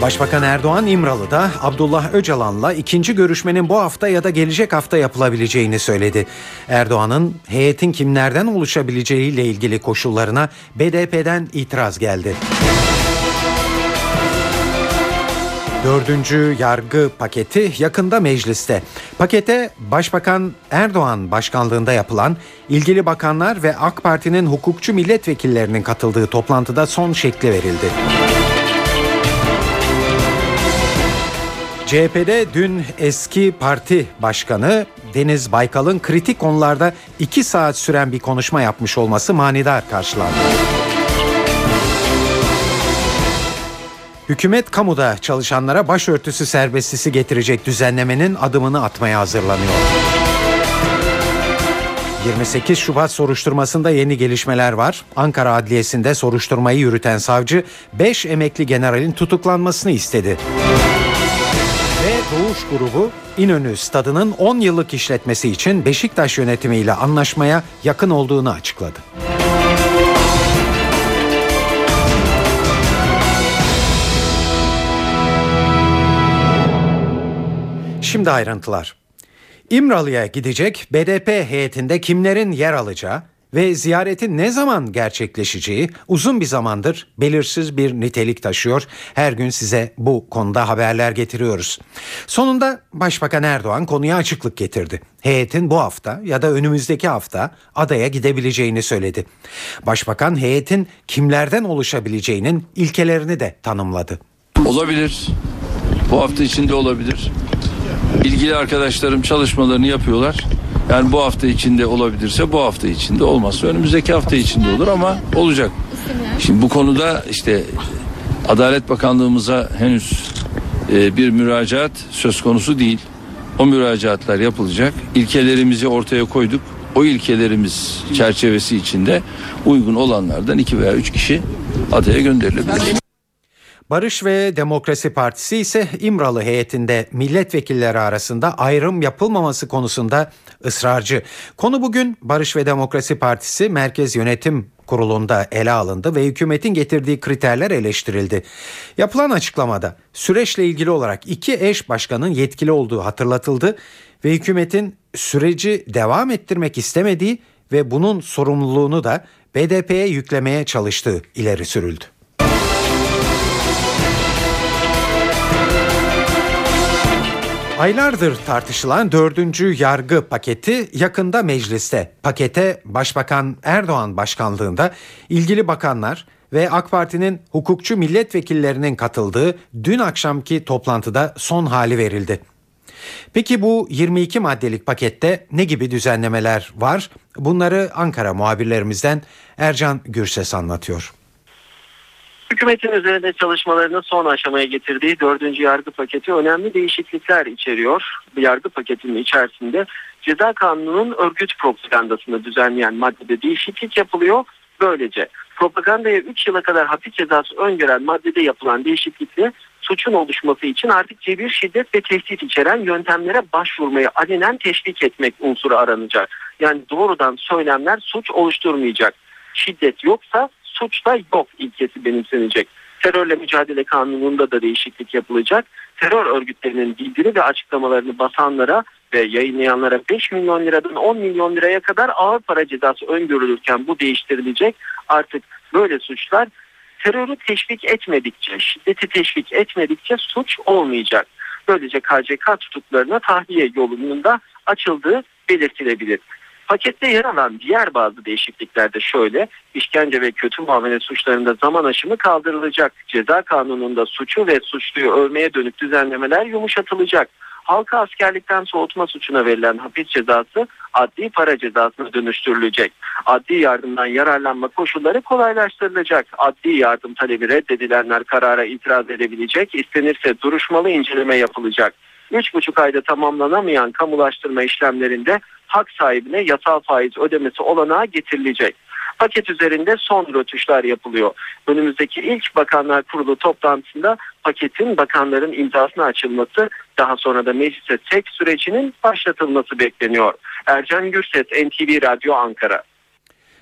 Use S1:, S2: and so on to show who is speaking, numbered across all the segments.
S1: Başbakan Erdoğan İmralı'da Abdullah Öcalan'la ikinci görüşmenin bu hafta ya da gelecek hafta yapılabileceğini söyledi. Erdoğan'ın heyetin kimlerden oluşabileceğiyle ilgili koşullarına BDP'den itiraz geldi. Dördüncü yargı paketi yakında mecliste. Pakete Başbakan Erdoğan başkanlığında yapılan ilgili bakanlar ve AK Parti'nin hukukçu milletvekillerinin katıldığı toplantıda son şekli verildi. CHP'de dün eski parti başkanı Deniz Baykal'ın kritik konularda iki saat süren bir konuşma yapmış olması manidar karşılandı. Hükümet kamuda çalışanlara başörtüsü serbestisi getirecek düzenlemenin adımını atmaya hazırlanıyor. 28 Şubat soruşturmasında yeni gelişmeler var. Ankara Adliyesi'nde soruşturmayı yürüten savcı 5 emekli generalin tutuklanmasını istedi. Ve Doğuş grubu İnönü stadının 10 yıllık işletmesi için Beşiktaş yönetimiyle anlaşmaya yakın olduğunu açıkladı. Şimdi ayrıntılar. İmralı'ya gidecek BDP heyetinde kimlerin yer alacağı ve ziyaretin ne zaman gerçekleşeceği uzun bir zamandır belirsiz bir nitelik taşıyor. Her gün size bu konuda haberler getiriyoruz. Sonunda Başbakan Erdoğan konuya açıklık getirdi. Heyetin bu hafta ya da önümüzdeki hafta adaya gidebileceğini söyledi. Başbakan heyetin kimlerden oluşabileceğinin ilkelerini de tanımladı.
S2: Olabilir. Bu hafta içinde olabilir. İlgili arkadaşlarım çalışmalarını yapıyorlar. Yani bu hafta içinde olabilirse bu hafta içinde olmazsa önümüzdeki hafta içinde olur ama olacak. Şimdi bu konuda işte Adalet Bakanlığımıza henüz e, bir müracaat söz konusu değil. O müracaatlar yapılacak. İlkelerimizi ortaya koyduk. O ilkelerimiz çerçevesi içinde uygun olanlardan iki veya üç kişi adaya gönderilebilir.
S1: Barış ve Demokrasi Partisi ise İmralı heyetinde milletvekilleri arasında ayrım yapılmaması konusunda ısrarcı. Konu bugün Barış ve Demokrasi Partisi Merkez Yönetim Kurulu'nda ele alındı ve hükümetin getirdiği kriterler eleştirildi. Yapılan açıklamada süreçle ilgili olarak iki eş başkanın yetkili olduğu hatırlatıldı ve hükümetin süreci devam ettirmek istemediği ve bunun sorumluluğunu da BDP'ye yüklemeye çalıştığı ileri sürüldü. Aylardır tartışılan dördüncü yargı paketi yakında mecliste. Pakete Başbakan Erdoğan başkanlığında ilgili bakanlar ve AK Parti'nin hukukçu milletvekillerinin katıldığı dün akşamki toplantıda son hali verildi. Peki bu 22 maddelik pakette ne gibi düzenlemeler var? Bunları Ankara muhabirlerimizden Ercan Gürses anlatıyor.
S3: Hükümetin üzerinde çalışmalarını son aşamaya getirdiği dördüncü yargı paketi önemli değişiklikler içeriyor. Bu yargı paketinin içerisinde ceza kanununun örgüt propagandasını düzenleyen maddede değişiklik yapılıyor. Böylece propagandaya 3 yıla kadar hapis cezası öngören maddede yapılan değişiklikle suçun oluşması için artık cebir, şiddet ve tehdit içeren yöntemlere başvurmayı alenen teşvik etmek unsuru aranacak. Yani doğrudan söylemler suç oluşturmayacak. Şiddet yoksa suçta yok ilkesi benimsenecek. Terörle mücadele kanununda da değişiklik yapılacak. Terör örgütlerinin bildiri ve açıklamalarını basanlara ve yayınlayanlara 5 milyon liradan 10 milyon liraya kadar ağır para cezası öngörülürken bu değiştirilecek. Artık böyle suçlar terörü teşvik etmedikçe, şiddeti teşvik etmedikçe suç olmayacak. Böylece KCK tutuklarına tahliye yolunun da açıldığı belirtilebilir. Pakette yer alan diğer bazı değişiklikler de şöyle. işkence ve kötü muamele suçlarında zaman aşımı kaldırılacak. Ceza kanununda suçu ve suçluyu övmeye dönük düzenlemeler yumuşatılacak. Halka askerlikten soğutma suçuna verilen hapis cezası adli para cezasına dönüştürülecek. Adli yardımdan yararlanma koşulları kolaylaştırılacak. Adli yardım talebi reddedilenler karara itiraz edebilecek. İstenirse duruşmalı inceleme yapılacak. 3,5 ayda tamamlanamayan kamulaştırma işlemlerinde hak sahibine yasal faiz ödemesi olanağı getirilecek.
S4: paket üzerinde son rötuşlar yapılıyor. Önümüzdeki ilk Bakanlar Kurulu toplantısında paketin bakanların imzasına açılması daha sonra da meclise tek sürecinin başlatılması bekleniyor. Ercan Gürses NTV Radyo Ankara.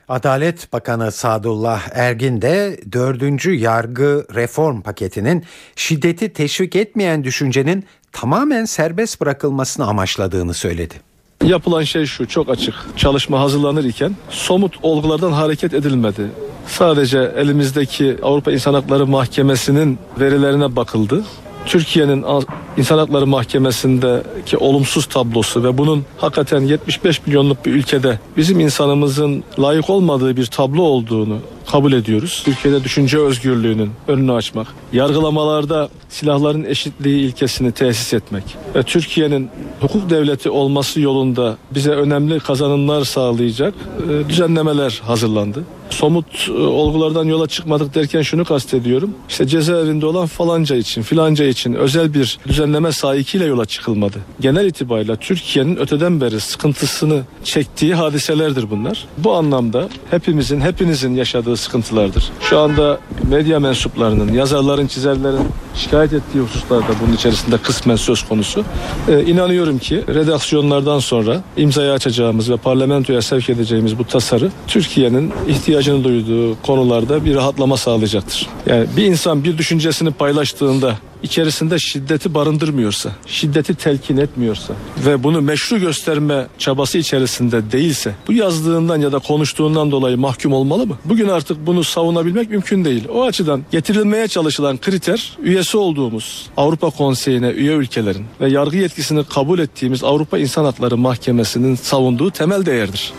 S1: Adalet Bakanı Sadullah Ergin de 4. yargı reform paketinin şiddeti teşvik etmeyen düşüncenin tamamen serbest bırakılmasını amaçladığını söyledi.
S5: Yapılan şey şu çok açık. Çalışma hazırlanırken somut olgulardan hareket edilmedi. Sadece elimizdeki Avrupa İnsan Hakları Mahkemesi'nin verilerine bakıldı. Türkiye'nin İnsan Hakları Mahkemesi'ndeki olumsuz tablosu ve bunun hakikaten 75 milyonluk bir ülkede bizim insanımızın layık olmadığı bir tablo olduğunu kabul ediyoruz. Türkiye'de düşünce özgürlüğünün önünü açmak, yargılamalarda silahların eşitliği ilkesini tesis etmek ve Türkiye'nin hukuk devleti olması yolunda bize önemli kazanımlar sağlayacak e, düzenlemeler hazırlandı. Somut e, olgulardan yola çıkmadık derken şunu kastediyorum. İşte cezaevinde olan falanca için, filanca için özel bir düzenleme sahikiyle yola çıkılmadı. Genel itibariyle Türkiye'nin öteden beri sıkıntısını çektiği hadiselerdir bunlar. Bu anlamda hepimizin, hepinizin yaşadığı sıkıntılardır. Şu anda medya mensuplarının, yazarların, çizerlerin şikayet ettiği hususlarda bunun içerisinde kısmen söz konusu. Ee, inanıyorum ki redaksiyonlardan sonra imzaya açacağımız ve parlamentoya sevk edeceğimiz bu tasarı Türkiye'nin ihtiyacını duyduğu konularda bir rahatlama sağlayacaktır. Yani bir insan bir düşüncesini paylaştığında içerisinde şiddeti barındırmıyorsa, şiddeti telkin etmiyorsa ve bunu meşru gösterme çabası içerisinde değilse bu yazdığından ya da konuştuğundan dolayı mahkum olmalı mı? Bugün artık bunu savunabilmek mümkün değil. O açıdan getirilmeye çalışılan kriter üyesi olduğumuz Avrupa Konseyi'ne üye ülkelerin ve yargı yetkisini kabul ettiğimiz Avrupa İnsan Hakları Mahkemesi'nin savunduğu temel değerdir.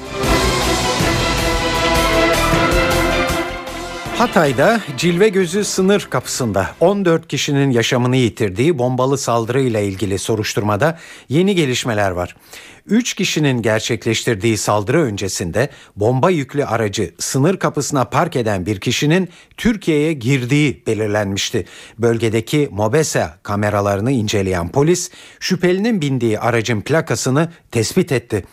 S1: Hatay'da Cilve Gözü sınır kapısında 14 kişinin yaşamını yitirdiği bombalı saldırıyla ilgili soruşturmada yeni gelişmeler var. 3 kişinin gerçekleştirdiği saldırı öncesinde bomba yüklü aracı sınır kapısına park eden bir kişinin Türkiye'ye girdiği belirlenmişti. Bölgedeki Mobesa kameralarını inceleyen polis şüphelinin bindiği aracın plakasını tespit etti.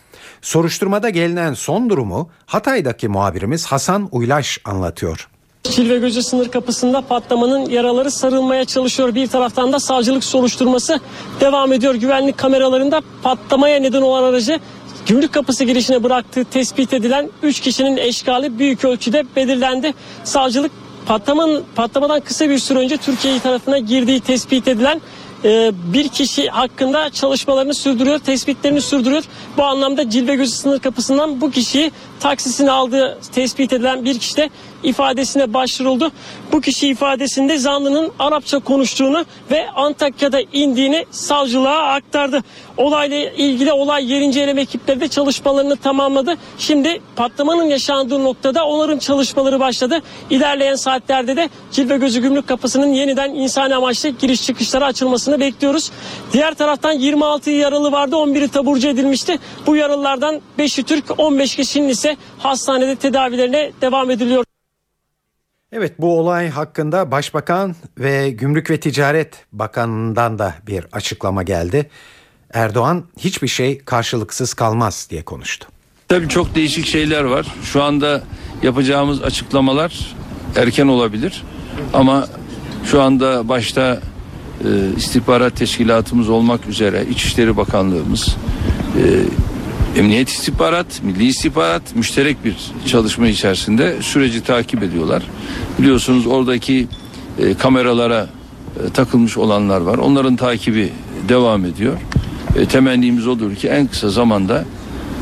S1: Soruşturmada gelinen son durumu Hatay'daki muhabirimiz Hasan Uylaş anlatıyor.
S6: Çilve Gözü sınır kapısında patlamanın yaraları sarılmaya çalışıyor. Bir taraftan da savcılık soruşturması devam ediyor. Güvenlik kameralarında patlamaya neden olan aracı gümrük kapısı girişine bıraktığı tespit edilen 3 kişinin eşkali büyük ölçüde belirlendi. Savcılık patlamanın, patlamadan kısa bir süre önce Türkiye tarafına girdiği tespit edilen e, bir kişi hakkında çalışmalarını sürdürüyor, tespitlerini sürdürüyor. Bu anlamda Cilve Gözü sınır kapısından bu kişiyi taksisini aldığı tespit edilen bir kişi de ifadesine başvuruldu. Bu kişi ifadesinde zanlının Arapça konuştuğunu ve Antakya'da indiğini savcılığa aktardı. Olayla ilgili olay yerince eleme ekipleri de çalışmalarını tamamladı. Şimdi patlamanın yaşandığı noktada onarım çalışmaları başladı. İlerleyen saatlerde de Cilve Gözü Gümrük Kapısı'nın yeniden insani amaçlı giriş çıkışlara açılmasını bekliyoruz. Diğer taraftan 26 yaralı vardı 11'i taburcu edilmişti. Bu yaralılardan 5'i Türk 15 kişinin ise hastanede tedavilerine devam ediliyor.
S1: Evet bu olay hakkında Başbakan ve Gümrük ve Ticaret Bakanı'ndan da bir açıklama geldi. Erdoğan hiçbir şey karşılıksız kalmaz diye konuştu.
S2: Tabii çok değişik şeyler var. Şu anda yapacağımız açıklamalar erken olabilir. Ama şu anda başta e, istihbarat teşkilatımız olmak üzere İçişleri Bakanlığımız, e, Emniyet İstihbarat, Milli İstihbarat müşterek bir çalışma içerisinde süreci takip ediyorlar. Biliyorsunuz oradaki e, kameralara e, takılmış olanlar var. Onların takibi devam ediyor. E, temennimiz odur ki en kısa zamanda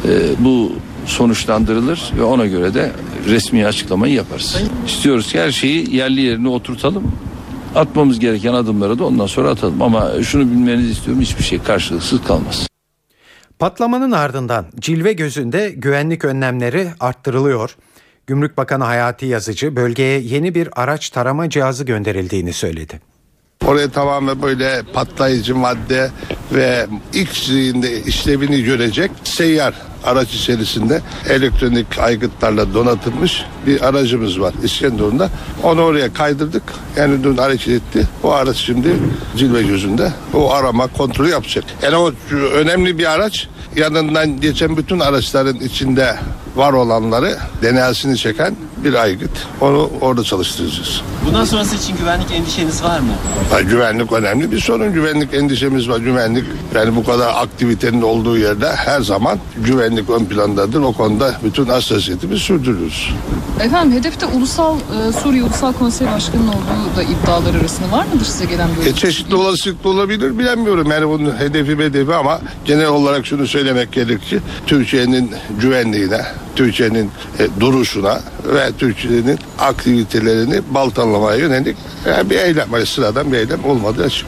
S2: e, bu sonuçlandırılır ve ona göre de resmi açıklamayı yaparız. İstiyoruz ki her şeyi yerli yerine oturtalım. Atmamız gereken adımları da ondan sonra atalım. Ama şunu bilmenizi istiyorum hiçbir şey karşılıksız kalmaz.
S1: Patlamanın ardından cilve gözünde güvenlik önlemleri arttırılıyor. Gümrük Bakanı Hayati Yazıcı bölgeye yeni bir araç tarama cihazı gönderildiğini söyledi.
S7: Oraya tamamen böyle patlayıcı madde ve ilk işlevini görecek seyyar araç içerisinde elektronik aygıtlarla donatılmış bir aracımız var İskenderun'da. Onu oraya kaydırdık. Yani dün hareket etti. O araç şimdi cilve gözünde. O arama kontrolü yapacak. Yani o önemli bir araç. Yanından geçen bütün araçların içinde var olanları denelsini çeken bir aygıt. Onu orada çalıştıracağız.
S8: Bundan sonrası için güvenlik endişeniz var mı?
S7: Ha, güvenlik önemli bir sorun. Güvenlik endişemiz var. Güvenlik yani bu kadar aktivitenin olduğu yerde her zaman güvenlik ön plandadır. O konuda bütün hassasiyetimizi sürdürürüz.
S9: Efendim hedefte Ulusal e, Suriye Ulusal Konseyi Başkanı'nın olduğu da iddialar arasında var mıdır size gelen böyle?
S7: E, çeşitli olasılıklı olabilir bilemiyorum. Yani bunun hedefi hedefi ama genel olarak şunu söylemek gerekir ki Türkiye'nin güvenliğine, Türkiye'nin e, duruşuna ve Türkiye'nin aktivitelerini baltalamaya yönelik e, bir eylem. Hani sıradan bir eylem olmadığı açık.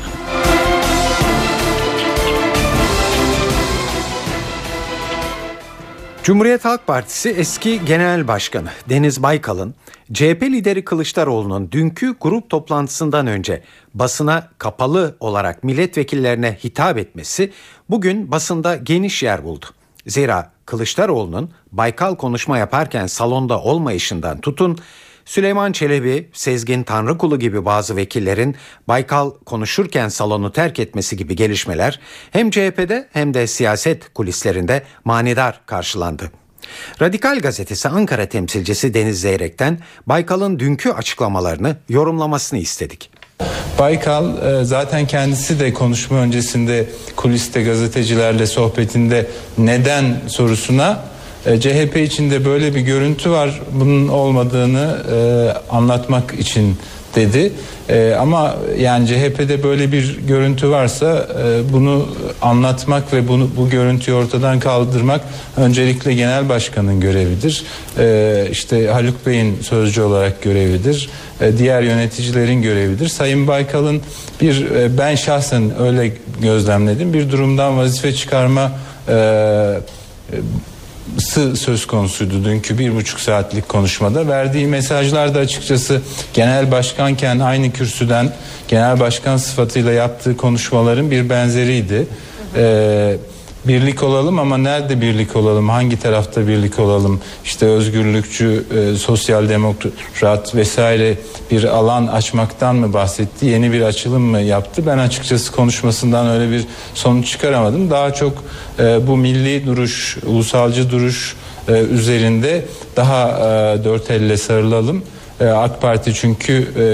S1: Cumhuriyet Halk Partisi eski genel başkanı Deniz Baykal'ın CHP lideri Kılıçdaroğlu'nun dünkü grup toplantısından önce basına kapalı olarak milletvekillerine hitap etmesi bugün basında geniş yer buldu. Zira Kılıçdaroğlu'nun Baykal konuşma yaparken salonda olmayışından tutun Süleyman Çelebi, Sezgin Tanrıkulu gibi bazı vekillerin Baykal konuşurken salonu terk etmesi gibi gelişmeler hem CHP'de hem de siyaset kulislerinde manidar karşılandı. Radikal Gazetesi Ankara temsilcisi Deniz Zeyrek'ten Baykal'ın dünkü açıklamalarını yorumlamasını istedik.
S10: Baykal e, zaten kendisi de konuşma öncesinde kuliste gazetecilerle sohbetinde neden sorusuna e, CHP içinde böyle bir görüntü var. Bunun olmadığını e, anlatmak için dedi. E, ama yani CHP'de böyle bir görüntü varsa e, bunu anlatmak ve bunu bu görüntüyü ortadan kaldırmak öncelikle genel başkanın görevidir. E, işte Haluk Bey'in sözcü olarak görevidir. E, diğer yöneticilerin görevidir. Sayın Baykal'ın bir e, ben şahsen öyle gözlemledim. Bir durumdan vazife çıkarma e, söz konusuydu dünkü bir buçuk saatlik konuşmada. Verdiği mesajlar da açıkçası genel başkanken aynı kürsüden genel başkan sıfatıyla yaptığı konuşmaların bir benzeriydi. Ee, birlik olalım ama nerede birlik olalım, hangi tarafta birlik olalım, işte özgürlükçü, e, sosyal demokrat vesaire bir alan açmaktan mı bahsetti, yeni bir açılım mı yaptı? Ben açıkçası konuşmasından öyle bir sonuç çıkaramadım. Daha çok e, bu milli duruş, ulusalcı duruş e, üzerinde daha e, dört elle sarılalım. E, AK Parti çünkü e,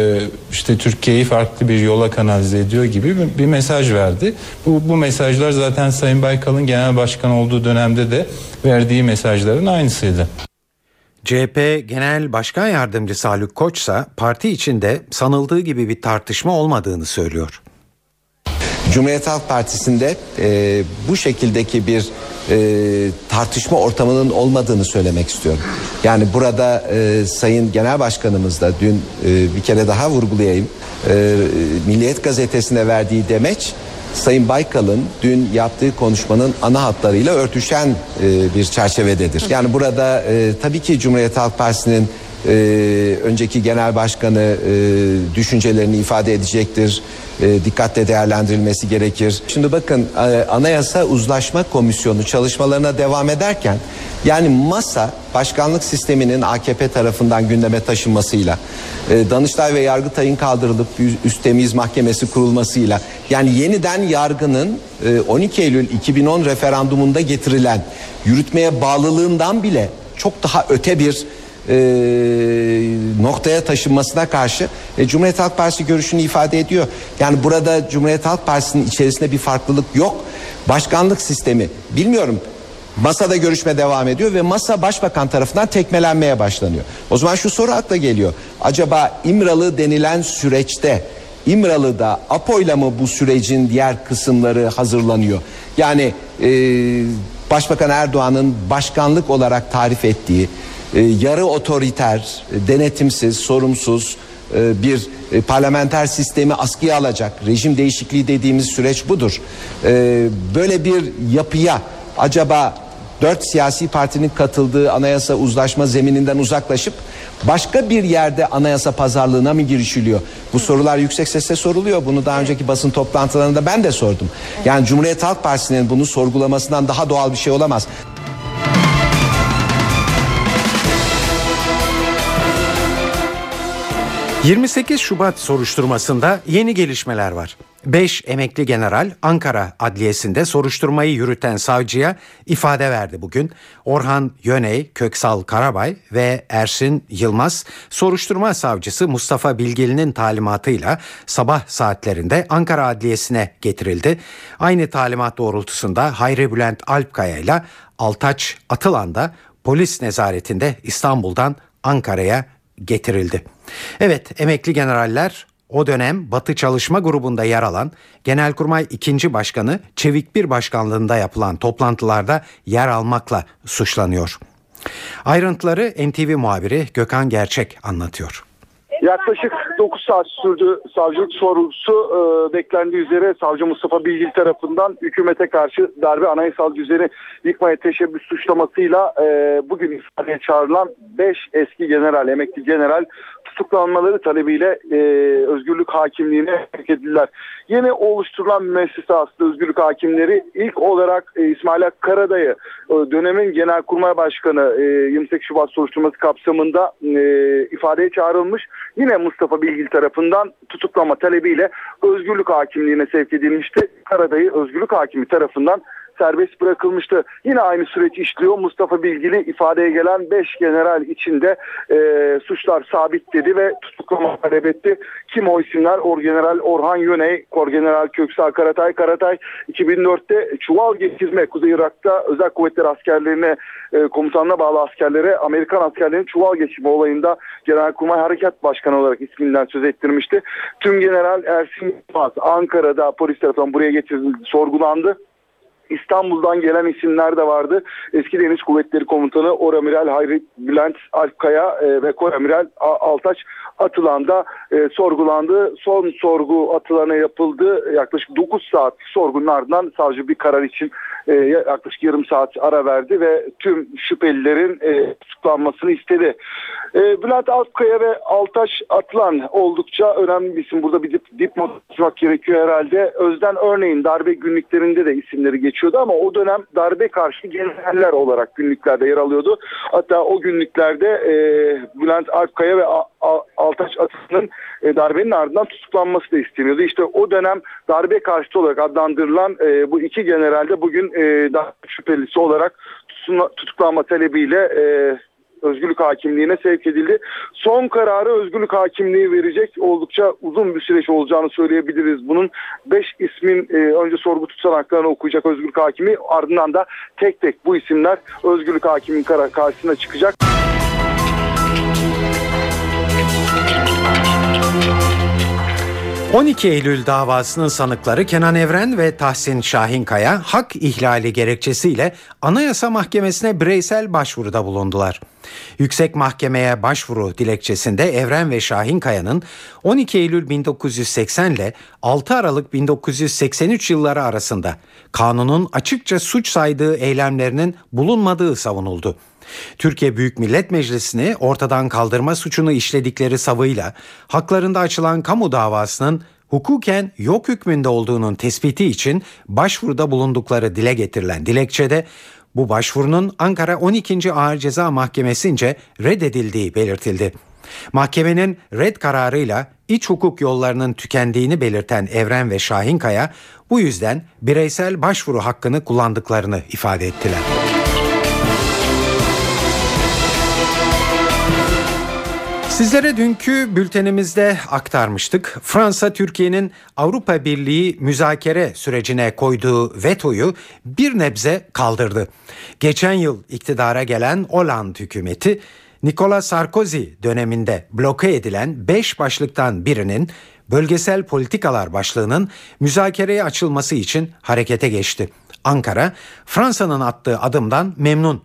S10: işte Türkiye'yi farklı bir yola kanalize ediyor gibi bir, bir mesaj verdi. Bu, bu mesajlar zaten Sayın Baykal'ın genel başkan olduğu dönemde de verdiği mesajların aynısıydı.
S1: CHP Genel Başkan Yardımcısı Haluk Koç ise parti içinde sanıldığı gibi bir tartışma olmadığını söylüyor.
S11: Cumhuriyet Halk Partisi'nde e, bu şekildeki bir e, tartışma ortamının olmadığını söylemek istiyorum. Yani burada e, Sayın Genel Başkanımız da dün e, bir kere daha vurgulayayım. E, Milliyet Gazetesi'ne verdiği demeç Sayın Baykal'ın dün yaptığı konuşmanın ana hatlarıyla örtüşen e, bir çerçevededir. Yani burada e, tabii ki Cumhuriyet Halk Partisi'nin e, önceki genel başkanı e, düşüncelerini ifade edecektir. E, dikkatle değerlendirilmesi gerekir. Şimdi bakın e, Anayasa Uzlaşma Komisyonu çalışmalarına devam ederken yani masa başkanlık sisteminin AKP tarafından gündeme taşınmasıyla e, Danıştay ve Yargıtay'ın kaldırılıp üst temiz mahkemesi kurulmasıyla yani yeniden yargının e, 12 Eylül 2010 referandumunda getirilen yürütmeye bağlılığından bile çok daha öte bir e, noktaya taşınmasına karşı e, Cumhuriyet Halk Partisi görüşünü ifade ediyor. Yani burada Cumhuriyet Halk Partisi'nin içerisinde bir farklılık yok. Başkanlık sistemi bilmiyorum Masada görüşme devam ediyor ve masa başbakan tarafından tekmelenmeye başlanıyor. O zaman şu soru akla geliyor. Acaba İmralı denilen süreçte İmralı'da APO'yla mı bu sürecin diğer kısımları hazırlanıyor? Yani e, Başbakan Erdoğan'ın başkanlık olarak tarif ettiği e, yarı otoriter, e, denetimsiz, sorumsuz e, bir e, parlamenter sistemi askıya alacak rejim değişikliği dediğimiz süreç budur. E, böyle bir yapıya acaba dört siyasi partinin katıldığı anayasa uzlaşma zemininden uzaklaşıp başka bir yerde anayasa pazarlığına mı girişiliyor? Bu sorular yüksek sesle soruluyor. Bunu daha önceki basın toplantılarında ben de sordum. Yani Cumhuriyet Halk Partisi'nin bunu sorgulamasından daha doğal bir şey olamaz.
S1: 28 Şubat soruşturmasında yeni gelişmeler var. 5 emekli general Ankara Adliyesi'nde soruşturmayı yürüten savcıya ifade verdi bugün. Orhan Yöney, Köksal Karabay ve Ersin Yılmaz soruşturma savcısı Mustafa Bilgili'nin talimatıyla sabah saatlerinde Ankara Adliyesi'ne getirildi. Aynı talimat doğrultusunda Hayri Bülent Alpkaya ile Altaç Atılan da polis nezaretinde İstanbul'dan Ankara'ya getirildi. Evet emekli generaller o dönem Batı Çalışma Grubu'nda yer alan Genelkurmay 2. Başkanı Çevik Bir Başkanlığında yapılan toplantılarda yer almakla suçlanıyor. Ayrıntıları NTV muhabiri Gökhan Gerçek anlatıyor.
S12: Yaklaşık 9 saat sürdü savcılık sorgusu e, beklendiği üzere savcı Mustafa Bilgil tarafından hükümete karşı darbe anayasal düzeni yıkmaya teşebbüs suçlamasıyla e, bugün ifadeye çağrılan 5 eski general, emekli general tutuklanmaları talebiyle e, özgürlük hakimliğine sevk edildiler. Yeni oluşturulan müessese aslında özgürlük hakimleri ilk olarak e, İsmail Karadayı e, dönemin Genelkurmay Başkanı e, 28 Şubat soruşturması kapsamında e, ifadeye çağrılmış. Yine Mustafa Bilgil tarafından tutuklama talebiyle özgürlük hakimliğine sevk edilmişti. Karadayı özgürlük hakimi tarafından serbest bırakılmıştı. Yine aynı süreç işliyor. Mustafa Bilgili ifadeye gelen 5 general içinde e, suçlar sabit dedi ve tutuklama talep etti. Kim o isimler? Orgeneral Orhan Yöney, Korgeneral Köksal Karatay. Karatay 2004'te çuval geçirme Kuzey Irak'ta özel kuvvetler askerlerine e, komutanına bağlı askerlere Amerikan askerlerinin çuval geçirme olayında Genelkurmay Harekat Başkanı olarak isminden söz ettirmişti. Tüm General Ersin Yılmaz Ankara'da polis tarafından buraya getirildi, sorgulandı. İstanbul'dan gelen isimler de vardı. Eski Deniz Kuvvetleri Komutanı Oramiral Hayri Bülent Alpkaya e, ve Koramiral Altaç Atılan da e, sorgulandı. Son sorgu Atılan'a yapıldı. Yaklaşık 9 saat sorgunun ardından savcı bir karar için e, yaklaşık yarım saat ara verdi ve tüm şüphelilerin e, tutuklanmasını istedi. E, Bülent Altkaya ve Altaş Atlan oldukça önemli bir isim. Burada bir dip, dipnot tutmak gerekiyor herhalde. Özden örneğin darbe günlüklerinde de isimleri geçiyordu ama o dönem darbe karşı generaller olarak günlüklerde yer alıyordu. Hatta o günlüklerde e, Bülent Altkaya ve A, A, Altaş Atlan'ın e, darbenin ardından tutuklanması da isteniyordu. İşte o dönem darbe karşıtı olarak adlandırılan e, bu iki general de bugün e, darbe şüphelisi olarak tutuklanma talebiyle e, özgürlük hakimliğine sevk edildi. Son kararı özgürlük hakimliği verecek oldukça uzun bir süreç olacağını söyleyebiliriz. Bunun 5 ismin e, önce sorgu tutanaklarını okuyacak özgürlük hakimi ardından da tek tek bu isimler özgürlük hakiminin karşısına çıkacak.
S1: 12 Eylül davasının sanıkları Kenan Evren ve Tahsin Şahinkaya hak ihlali gerekçesiyle Anayasa Mahkemesi'ne bireysel başvuruda bulundular. Yüksek Mahkemeye başvuru dilekçesinde Evren ve Şahinkaya'nın 12 Eylül 1980 ile 6 Aralık 1983 yılları arasında kanunun açıkça suç saydığı eylemlerinin bulunmadığı savunuldu. Türkiye Büyük Millet Meclisi'ni ortadan kaldırma suçunu işledikleri savıyla haklarında açılan kamu davasının hukuken yok hükmünde olduğunun tespiti için başvuruda bulundukları dile getirilen dilekçede bu başvurunun Ankara 12. Ağır Ceza Mahkemesi'nce reddedildiği belirtildi. Mahkemenin red kararıyla iç hukuk yollarının tükendiğini belirten Evren ve Şahinkaya bu yüzden bireysel başvuru hakkını kullandıklarını ifade ettiler. Sizlere dünkü bültenimizde aktarmıştık. Fransa Türkiye'nin Avrupa Birliği müzakere sürecine koyduğu vetoyu bir nebze kaldırdı. Geçen yıl iktidara gelen Hollande hükümeti Nicolas Sarkozy döneminde bloke edilen 5 başlıktan birinin bölgesel politikalar başlığının müzakereye açılması için harekete geçti. Ankara Fransa'nın attığı adımdan memnun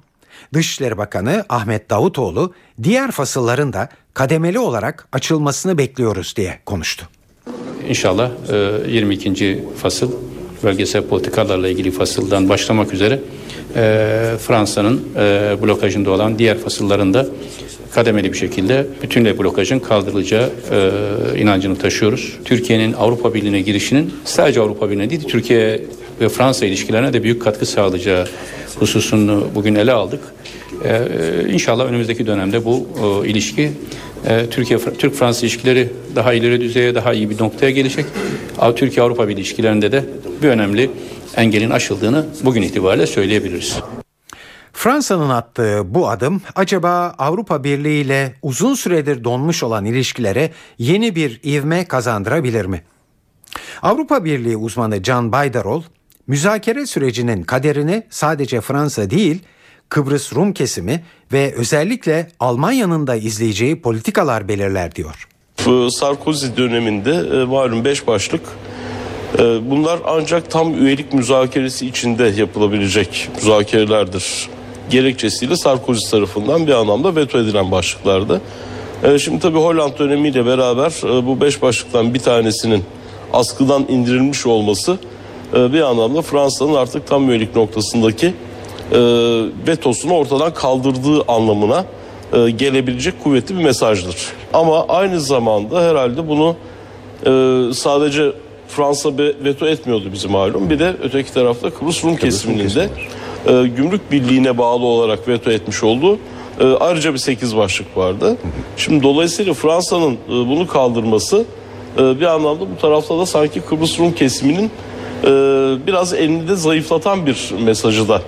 S1: Dışişleri Bakanı Ahmet Davutoğlu diğer fasılların da kademeli olarak açılmasını bekliyoruz diye konuştu.
S13: İnşallah 22. E, fasıl bölgesel politikalarla ilgili fasıldan başlamak üzere e, Fransa'nın e, blokajında olan diğer fasıllarında kademeli bir şekilde bütünle blokajın kaldırılacağı inancını taşıyoruz. Türkiye'nin Avrupa Birliği'ne girişinin sadece Avrupa Birliği'ne değil Türkiye ve Fransa ilişkilerine de büyük katkı sağlayacağı hususunu bugün ele aldık. E, inşallah önümüzdeki dönemde bu e, ilişki e, Türkiye Türk Fransız ilişkileri daha ileri düzeye daha iyi bir noktaya gelecek. Türkiye Avrupa ilişkilerinde de bir önemli engelin aşıldığını bugün itibariyle söyleyebiliriz.
S1: Fransa'nın attığı bu adım acaba Avrupa Birliği ile uzun süredir donmuş olan ilişkilere yeni bir ivme kazandırabilir mi? Avrupa Birliği uzmanı Can Baydarol, müzakere sürecinin kaderini sadece Fransa değil, Kıbrıs Rum kesimi ve özellikle Almanya'nın da izleyeceği politikalar belirler diyor.
S14: Sarkozy döneminde e, malum beş başlık e, bunlar ancak tam üyelik müzakeresi içinde yapılabilecek müzakerelerdir gerekçesiyle Sarkozy tarafından bir anlamda veto edilen başlıklardı. E, şimdi tabii Hollanda dönemiyle beraber bu beş başlıktan bir tanesinin askıdan indirilmiş olması bir anlamda Fransa'nın artık tam üyelik noktasındaki vetosunu ortadan kaldırdığı anlamına gelebilecek kuvvetli bir mesajdır. Ama aynı zamanda herhalde bunu sadece Fransa veto etmiyordu bizim malum. Bir de öteki tarafta Kıbrıs Rum kesiminin de e, gümrük birliğine bağlı olarak veto etmiş olduğu e, ayrıca bir sekiz başlık vardı. Şimdi dolayısıyla Fransa'nın e, bunu kaldırması e, bir anlamda bu tarafta da sanki Kıbrıs Rum kesiminin e, biraz elini de zayıflatan bir mesajı da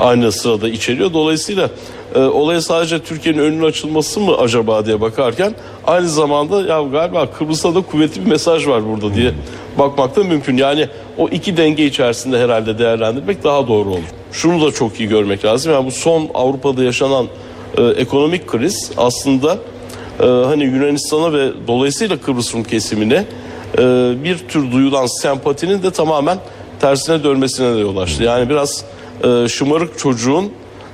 S14: aynı sırada içeriyor. Dolayısıyla e, olaya sadece Türkiye'nin önünün açılması mı acaba diye bakarken aynı zamanda ya galiba Kıbrıs'ta da kuvvetli bir mesaj var burada diye bakmak da mümkün. Yani o iki denge içerisinde herhalde değerlendirmek daha doğru olur. Şunu da çok iyi görmek lazım. Yani bu son Avrupa'da yaşanan e, ekonomik kriz aslında e, hani Yunanistan'a ve dolayısıyla Kıbrıs Rum kesimine e, bir tür duyulan sempatinin de tamamen tersine dönmesine de yol açtı. Yani biraz e, şımarık çocuğun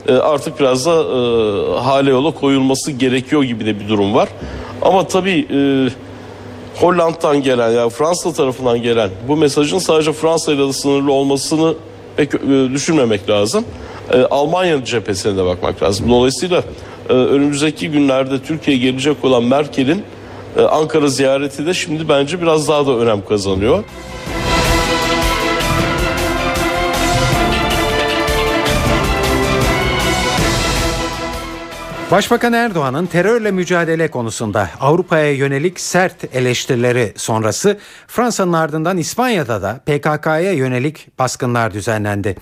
S14: e, artık biraz da e, hale yola koyulması gerekiyor gibi de bir durum var. Ama tabii e, Hollanda'dan gelen yani Fransa tarafından gelen bu mesajın sadece Fransa ile sınırlı olmasını pek e, düşünmemek lazım. E, Almanya cephesine de bakmak lazım. Dolayısıyla e, önümüzdeki günlerde Türkiye'ye gelecek olan Merkel'in Ankara ziyareti de şimdi bence biraz daha da önem kazanıyor.
S1: Başbakan Erdoğan'ın terörle mücadele konusunda Avrupa'ya yönelik sert eleştirileri sonrası Fransa'nın ardından İspanya'da da PKK'ya yönelik baskınlar düzenlendi.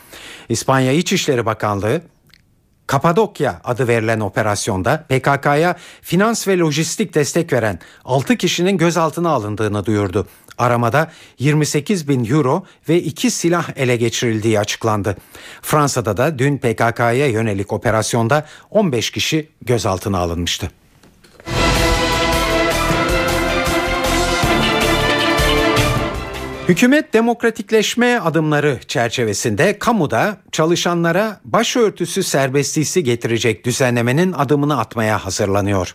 S1: İspanya İçişleri Bakanlığı Kapadokya adı verilen operasyonda PKK'ya finans ve lojistik destek veren 6 kişinin gözaltına alındığını duyurdu. Aramada 28 bin euro ve iki silah ele geçirildiği açıklandı. Fransa'da da dün PKK'ya yönelik operasyonda 15 kişi gözaltına alınmıştı. Hükümet demokratikleşme adımları çerçevesinde kamuda çalışanlara başörtüsü serbestisi getirecek düzenlemenin adımını atmaya hazırlanıyor.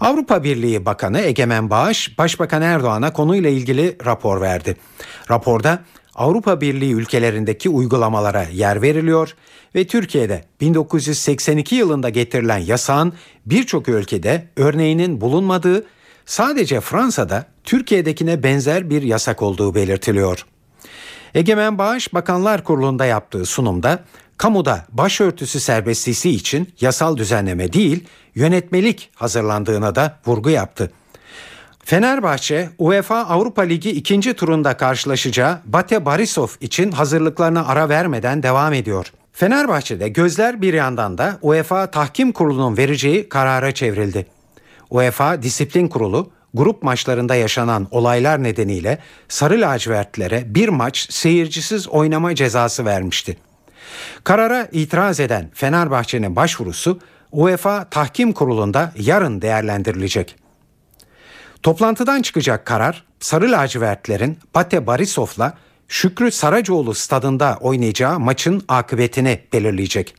S1: Avrupa Birliği Bakanı Egemen Bağış, Başbakan Erdoğan'a konuyla ilgili rapor verdi. Raporda Avrupa Birliği ülkelerindeki uygulamalara yer veriliyor ve Türkiye'de 1982 yılında getirilen yasağın birçok ülkede örneğinin bulunmadığı sadece Fransa'da Türkiye'dekine benzer bir yasak olduğu belirtiliyor. Egemen Bağış Bakanlar Kurulu'nda yaptığı sunumda kamuda başörtüsü serbestisi için yasal düzenleme değil yönetmelik hazırlandığına da vurgu yaptı. Fenerbahçe UEFA Avrupa Ligi ikinci turunda karşılaşacağı Bate Barisov için hazırlıklarına ara vermeden devam ediyor. Fenerbahçe'de gözler bir yandan da UEFA Tahkim Kurulu'nun vereceği karara çevrildi. UEFA Disiplin Kurulu grup maçlarında yaşanan olaylar nedeniyle Sarı Lacivertlere bir maç seyircisiz oynama cezası vermişti. Karara itiraz eden Fenerbahçe'nin başvurusu UEFA Tahkim Kurulu'nda yarın değerlendirilecek. Toplantıdan çıkacak karar Sarı Lacivertlerin Bate Barisov'la Şükrü Saracoğlu stadında oynayacağı maçın akıbetini belirleyecek.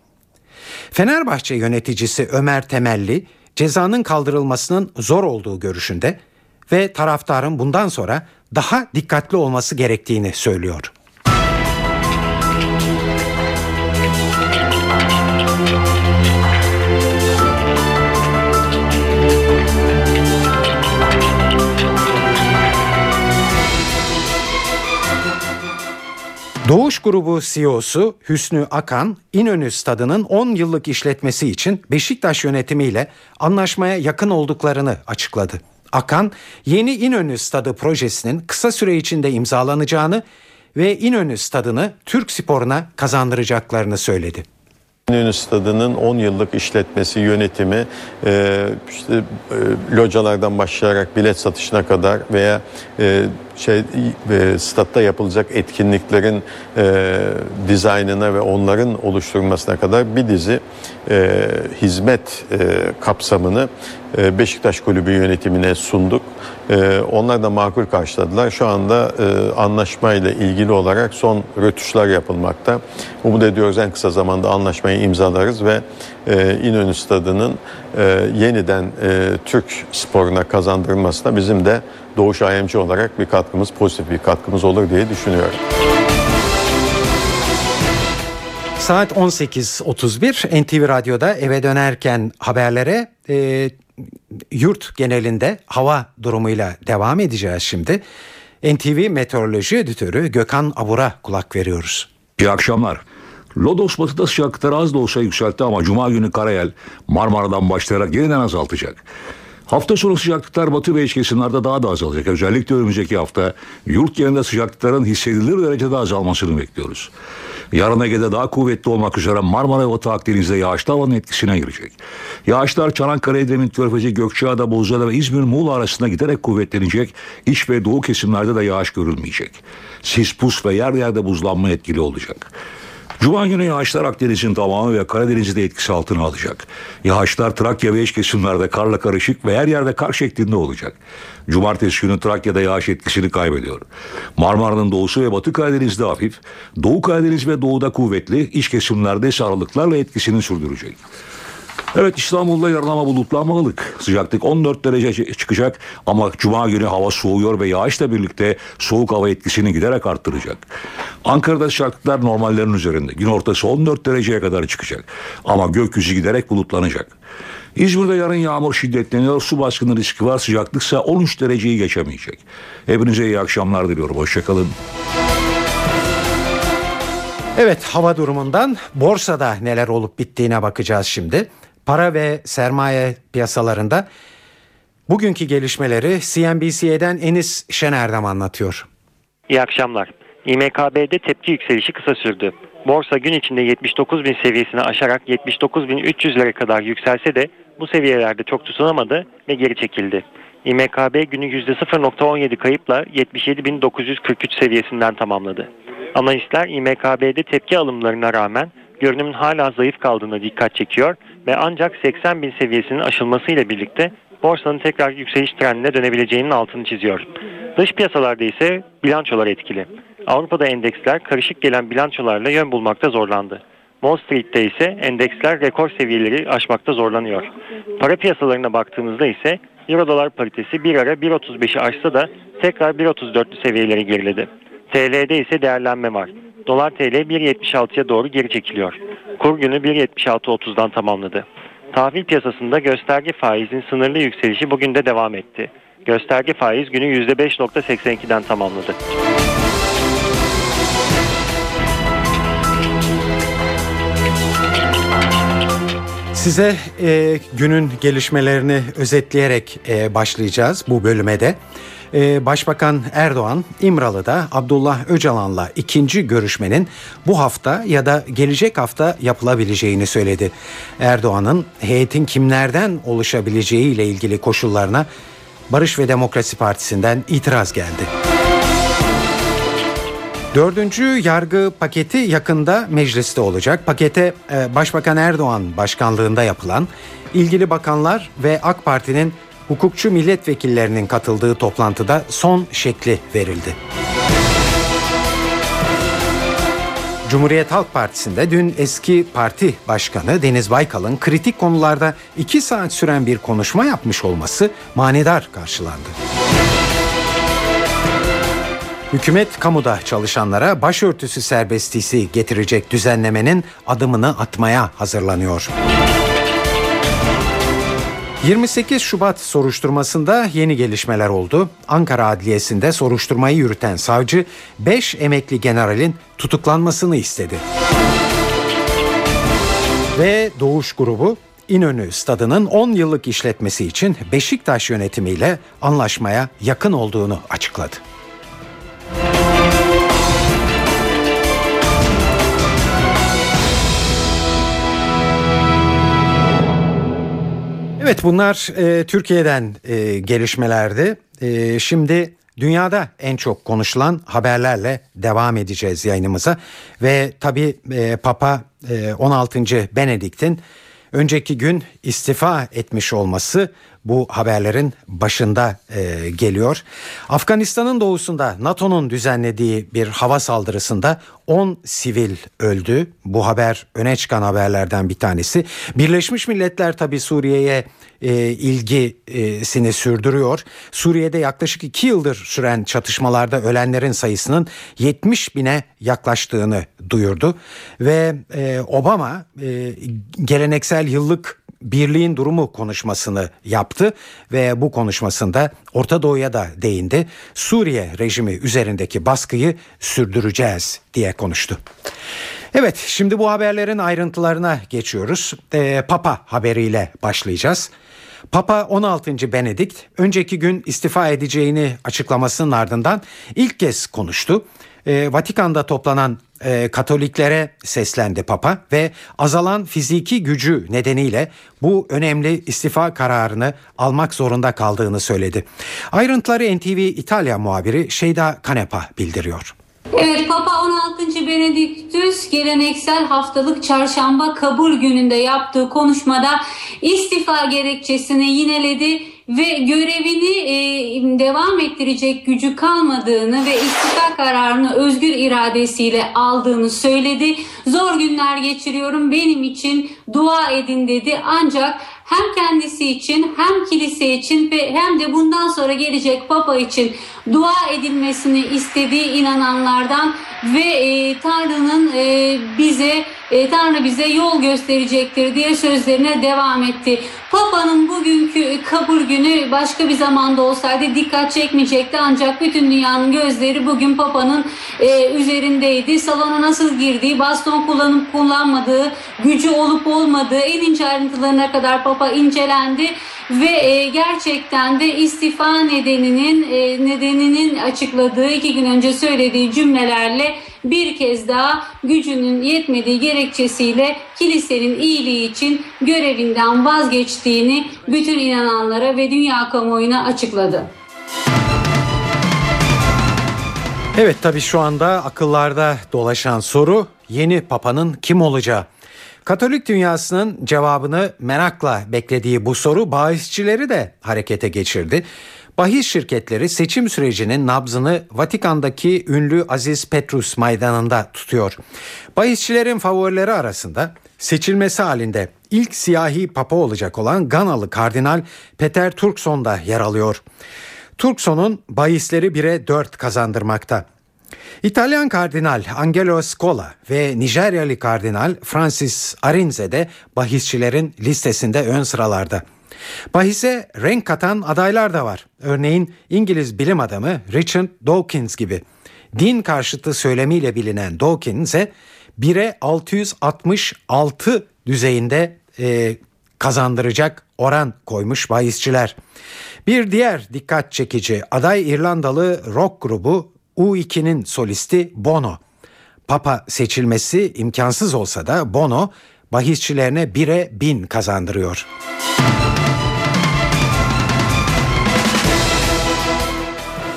S1: Fenerbahçe yöneticisi Ömer Temelli cezanın kaldırılmasının zor olduğu görüşünde ve taraftarın bundan sonra daha dikkatli olması gerektiğini söylüyor. Doğuş Grubu CEO'su Hüsnü Akan, İnönü Stadı'nın 10 yıllık işletmesi için Beşiktaş yönetimiyle anlaşmaya yakın olduklarını açıkladı. Akan, yeni İnönü Stadı projesinin kısa süre içinde imzalanacağını ve İnönü Stadı'nı Türk sporuna kazandıracaklarını söyledi.
S15: İnönü Stadı'nın 10 yıllık işletmesi, yönetimi, e, işte e, localardan başlayarak bilet satışına kadar veya e, şey e, statta yapılacak etkinliklerin e, dizaynına ve onların oluşturulmasına kadar bir dizi e, hizmet e, kapsamını e, Beşiktaş Kulübü yönetimine sunduk. E, onlar da makul karşıladılar. Şu anda e, anlaşmayla ilgili olarak son rötuşlar yapılmakta. Umut ediyoruz en kısa zamanda anlaşmayı imzalarız ve e, İnönü Stadı'nın e, yeniden e, Türk sporuna kazandırılmasına bizim de Doğuş IMC olarak bir katkımız, pozitif bir katkımız olur diye düşünüyorum.
S1: Saat 18.31 NTV Radyo'da eve dönerken haberlere e, yurt genelinde hava durumuyla devam edeceğiz şimdi. NTV Meteoroloji Editörü Gökhan Abur'a kulak veriyoruz.
S16: İyi akşamlar. Lodos batıda sıcaklıkları az da olsa yükseltti ama Cuma günü Karayel Marmara'dan başlayarak yeniden azaltacak. Hafta sonu sıcaklıklar batı ve iç kesimlerde daha da azalacak. Özellikle önümüzdeki hafta yurt genelinde sıcaklıkların hissedilir derecede azalmasını bekliyoruz. Yarın Ege'de daha kuvvetli olmak üzere Marmara ve Batı Akdeniz'de yağışlı havanın etkisine girecek. Yağışlar Çanakkale, Edremit, Körfezi, Gökçeada, Bozcaada ve İzmir, Muğla arasında giderek kuvvetlenecek. İç ve doğu kesimlerde de yağış görülmeyecek. Sis, pus ve yer yerde buzlanma etkili olacak. Cuma günü yağışlar Akdeniz'in tamamı ve Karadeniz'i de etkisi altına alacak. Yağışlar Trakya ve iç kesimlerde karla karışık ve her yerde kar şeklinde olacak. Cumartesi günü Trakya'da yağış etkisini kaybediyor. Marmara'nın doğusu ve batı Karadeniz'de hafif, Doğu Karadeniz ve doğuda kuvvetli, iç kesimlerde ise aralıklarla etkisini sürdürecek. Evet İstanbul'da yarın ama bulutlanmalık. Sıcaklık 14 derece çıkacak ama cuma günü hava soğuyor ve yağışla birlikte soğuk hava etkisini giderek arttıracak. Ankara'da sıcaklıklar normallerin üzerinde. Gün ortası 14 dereceye kadar çıkacak ama gökyüzü giderek bulutlanacak. İzmir'de yarın yağmur şiddetleniyor, su baskını riski var, sıcaklıksa 13 dereceyi geçemeyecek. Hepinize iyi akşamlar diliyorum, hoşçakalın.
S1: Evet hava durumundan borsada neler olup bittiğine bakacağız şimdi. Para ve sermaye piyasalarında bugünkü gelişmeleri CNBC'den Enis Şenerdem anlatıyor.
S17: İyi akşamlar. İMKB'de tepki yükselişi kısa sürdü. Borsa gün içinde 79 bin seviyesini aşarak 79 bin 300'lere kadar yükselse de bu seviyelerde çok tutunamadı ve geri çekildi. İMKB günü %0.17 kayıpla 77.943 seviyesinden tamamladı. Analistler İMKB'de tepki alımlarına rağmen görünümün hala zayıf kaldığına dikkat çekiyor ve ancak 80 bin seviyesinin aşılmasıyla birlikte borsanın tekrar yükseliş trendine dönebileceğinin altını çiziyor. Dış piyasalarda ise bilançolar etkili. Avrupa'da endeksler karışık gelen bilançolarla yön bulmakta zorlandı. Wall Street'te ise endeksler rekor seviyeleri aşmakta zorlanıyor. Para piyasalarına baktığımızda ise Euro dolar paritesi bir ara 1.35'i aşsa da tekrar 1.34'lü seviyeleri geriledi. TL'de ise değerlenme var. Dolar TL 1.76'ya doğru geri çekiliyor. Kur günü 1.76.30'dan tamamladı. Tahvil piyasasında gösterge faizin sınırlı yükselişi bugün de devam etti. Gösterge faiz günü %5.82'den tamamladı.
S1: Size e, günün gelişmelerini özetleyerek e, başlayacağız bu bölüme de. E, Başbakan Erdoğan İmralı'da Abdullah Öcalan'la ikinci görüşmenin bu hafta ya da gelecek hafta yapılabileceğini söyledi. Erdoğan'ın heyetin kimlerden oluşabileceği ile ilgili koşullarına Barış ve Demokrasi Partisi'nden itiraz geldi. Dördüncü yargı paketi yakında mecliste olacak. Pakete e, Başbakan Erdoğan başkanlığında yapılan ilgili bakanlar ve AK Parti'nin hukukçu milletvekillerinin katıldığı toplantıda son şekli verildi. Cumhuriyet Halk Partisi'nde dün eski parti başkanı Deniz Baykal'ın kritik konularda iki saat süren bir konuşma yapmış olması manidar karşılandı. Hükümet kamuda çalışanlara başörtüsü serbestisi getirecek düzenlemenin adımını atmaya hazırlanıyor. 28 Şubat soruşturmasında yeni gelişmeler oldu. Ankara Adliyesi'nde soruşturmayı yürüten savcı 5 emekli generalin tutuklanmasını istedi. Ve Doğuş grubu İnönü stadının 10 yıllık işletmesi için Beşiktaş yönetimiyle anlaşmaya yakın olduğunu açıkladı. Evet bunlar e, Türkiye'den e, gelişmelerdi. E, şimdi dünyada en çok konuşulan haberlerle devam edeceğiz yayınımıza. Ve tabi e, Papa e, 16. Benedikt'in önceki gün istifa etmiş olması bu haberlerin başında e, geliyor. Afganistan'ın doğusunda NATO'nun düzenlediği bir hava saldırısında 10 sivil öldü. Bu haber öne çıkan haberlerden bir tanesi. Birleşmiş Milletler tabi Suriye'ye e, ilgisini sürdürüyor. Suriye'de yaklaşık 2 yıldır süren çatışmalarda ölenlerin sayısının 70 bine yaklaştığını duyurdu. Ve e, Obama e, geleneksel yıllık birliğin durumu konuşmasını yaptı ve bu konuşmasında Orta Doğu'ya da değindi. Suriye rejimi üzerindeki baskıyı sürdüreceğiz diye konuştu. Evet şimdi bu haberlerin ayrıntılarına geçiyoruz. Ee, Papa haberiyle başlayacağız. Papa 16. Benedikt önceki gün istifa edeceğini açıklamasının ardından ilk kez konuştu. Ee, Vatikan'da toplanan e, Katoliklere seslendi Papa ve azalan fiziki gücü nedeniyle bu önemli istifa kararını almak zorunda kaldığını söyledi. Ayrıntıları NTV İtalya muhabiri Şeyda Kanepa bildiriyor.
S18: Evet Papa 16. Benediktüs geleneksel haftalık çarşamba kabul gününde yaptığı konuşmada istifa gerekçesini yineledi ve görevini e, devam ettirecek gücü kalmadığını ve istifa kararını özgür iradesiyle aldığını söyledi. Zor günler geçiriyorum benim için dua edin dedi ancak hem kendisi için hem kilise için ve hem de bundan sonra gelecek papa için dua edilmesini istediği inananlardan ve e, Tanrı'nın e, bize e, Tanrı bize yol gösterecektir diye sözlerine devam etti. Papa'nın bugünkü kabul günü başka bir zamanda olsaydı dikkat çekmeyecekti ancak bütün dünyanın gözleri bugün Papa'nın e, üzerindeydi. Salona nasıl girdiği, baston kullanıp kullanmadığı, gücü olup olmadığı en ince ayrıntılarına kadar Papa incelendi ve e, gerçekten de istifa nedeninin e, nedeninin açıkladığı iki gün önce söylediği cümlelerle bir kez daha gücünün yetmediği gerekçesiyle kilisenin iyiliği için görevinden vazgeçtiğini bütün inananlara ve dünya kamuoyuna açıkladı.
S1: Evet tabi şu anda akıllarda dolaşan soru yeni papanın kim olacağı. Katolik dünyasının cevabını merakla beklediği bu soru bahisçileri de harekete geçirdi. Bahis şirketleri seçim sürecinin nabzını Vatikan'daki ünlü Aziz Petrus meydanında tutuyor. Bahisçilerin favorileri arasında seçilmesi halinde ilk siyahi papa olacak olan Ganalı Kardinal Peter Turkson da yer alıyor. Turkson'un bahisleri 1'e 4 kazandırmakta. İtalyan kardinal Angelo Scola ve Nijeryalı kardinal Francis Arinze de bahisçilerin listesinde ön sıralarda. Bahise renk katan adaylar da var. Örneğin İngiliz bilim adamı Richard Dawkins gibi. Din karşıtı söylemiyle bilinen Dawkins'e 1'e 666 düzeyinde e, kazandıracak oran koymuş bahisçiler. Bir diğer dikkat çekici aday İrlandalı rock grubu U2'nin solisti Bono. Papa seçilmesi imkansız olsa da Bono bahisçilerine 1'e 1000 kazandırıyor.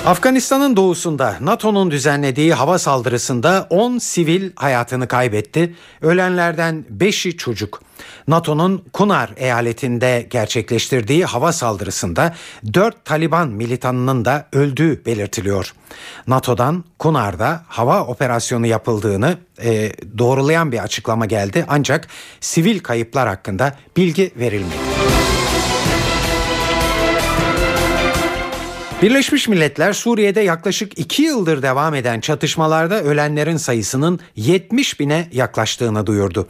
S1: Afganistan'ın doğusunda NATO'nun düzenlediği hava saldırısında 10 sivil hayatını kaybetti. Ölenlerden 5'i çocuk. NATO'nun Kunar eyaletinde gerçekleştirdiği hava saldırısında 4 Taliban militanının da öldüğü belirtiliyor. NATO'dan Kunar'da hava operasyonu yapıldığını e, doğrulayan bir açıklama geldi ancak sivil kayıplar hakkında bilgi verilmedi. Birleşmiş Milletler Suriye'de yaklaşık 2 yıldır devam eden çatışmalarda ölenlerin sayısının 70 bine yaklaştığını duyurdu.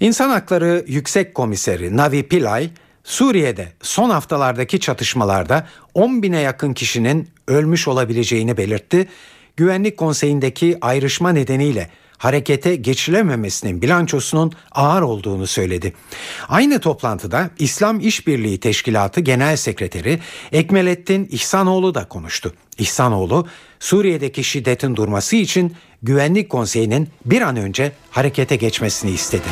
S1: İnsan Hakları Yüksek Komiseri Navi Pillay, Suriye'de son haftalardaki çatışmalarda 10 bine yakın kişinin ölmüş olabileceğini belirtti. Güvenlik Konseyi'ndeki ayrışma nedeniyle harekete geçilememesinin bilançosunun ağır olduğunu söyledi. Aynı toplantıda İslam İşbirliği Teşkilatı Genel Sekreteri Ekmelettin İhsanoğlu da konuştu. İhsanoğlu, Suriye'deki şiddetin durması için Güvenlik Konseyi'nin bir an önce harekete geçmesini istedi.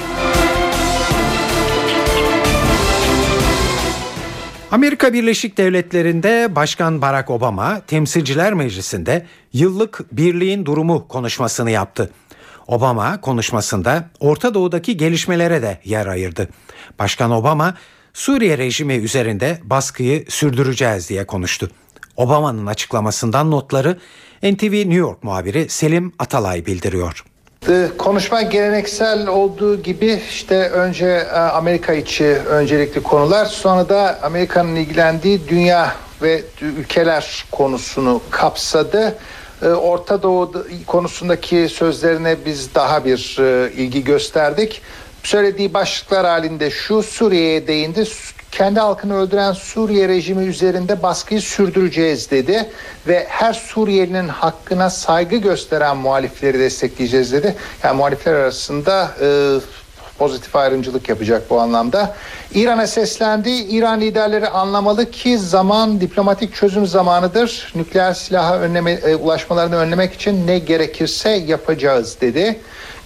S1: Amerika Birleşik Devletleri'nde Başkan Barack Obama Temsilciler Meclisi'nde yıllık birliğin durumu konuşmasını yaptı. Obama konuşmasında Orta Doğu'daki gelişmelere de yer ayırdı. Başkan Obama Suriye rejimi üzerinde baskıyı sürdüreceğiz diye konuştu. Obama'nın açıklamasından notları NTV New York muhabiri Selim Atalay bildiriyor.
S19: Konuşma geleneksel olduğu gibi işte önce e, Amerika içi öncelikli konular sonra da Amerika'nın ilgilendiği dünya ve ülkeler konusunu kapsadı. E, Orta Doğu konusundaki sözlerine biz daha bir e, ilgi gösterdik. Söylediği başlıklar halinde şu Suriye'ye değindi kendi halkını öldüren Suriye rejimi üzerinde baskıyı sürdüreceğiz dedi ve her Suriyelinin hakkına saygı gösteren muhalifleri destekleyeceğiz dedi. Yani muhalifler arasında e, pozitif ayrımcılık yapacak bu anlamda. İran'a seslendi. İran liderleri anlamalı ki zaman diplomatik çözüm zamanıdır. Nükleer silaha önleme, e, ulaşmalarını önlemek için ne gerekirse yapacağız dedi.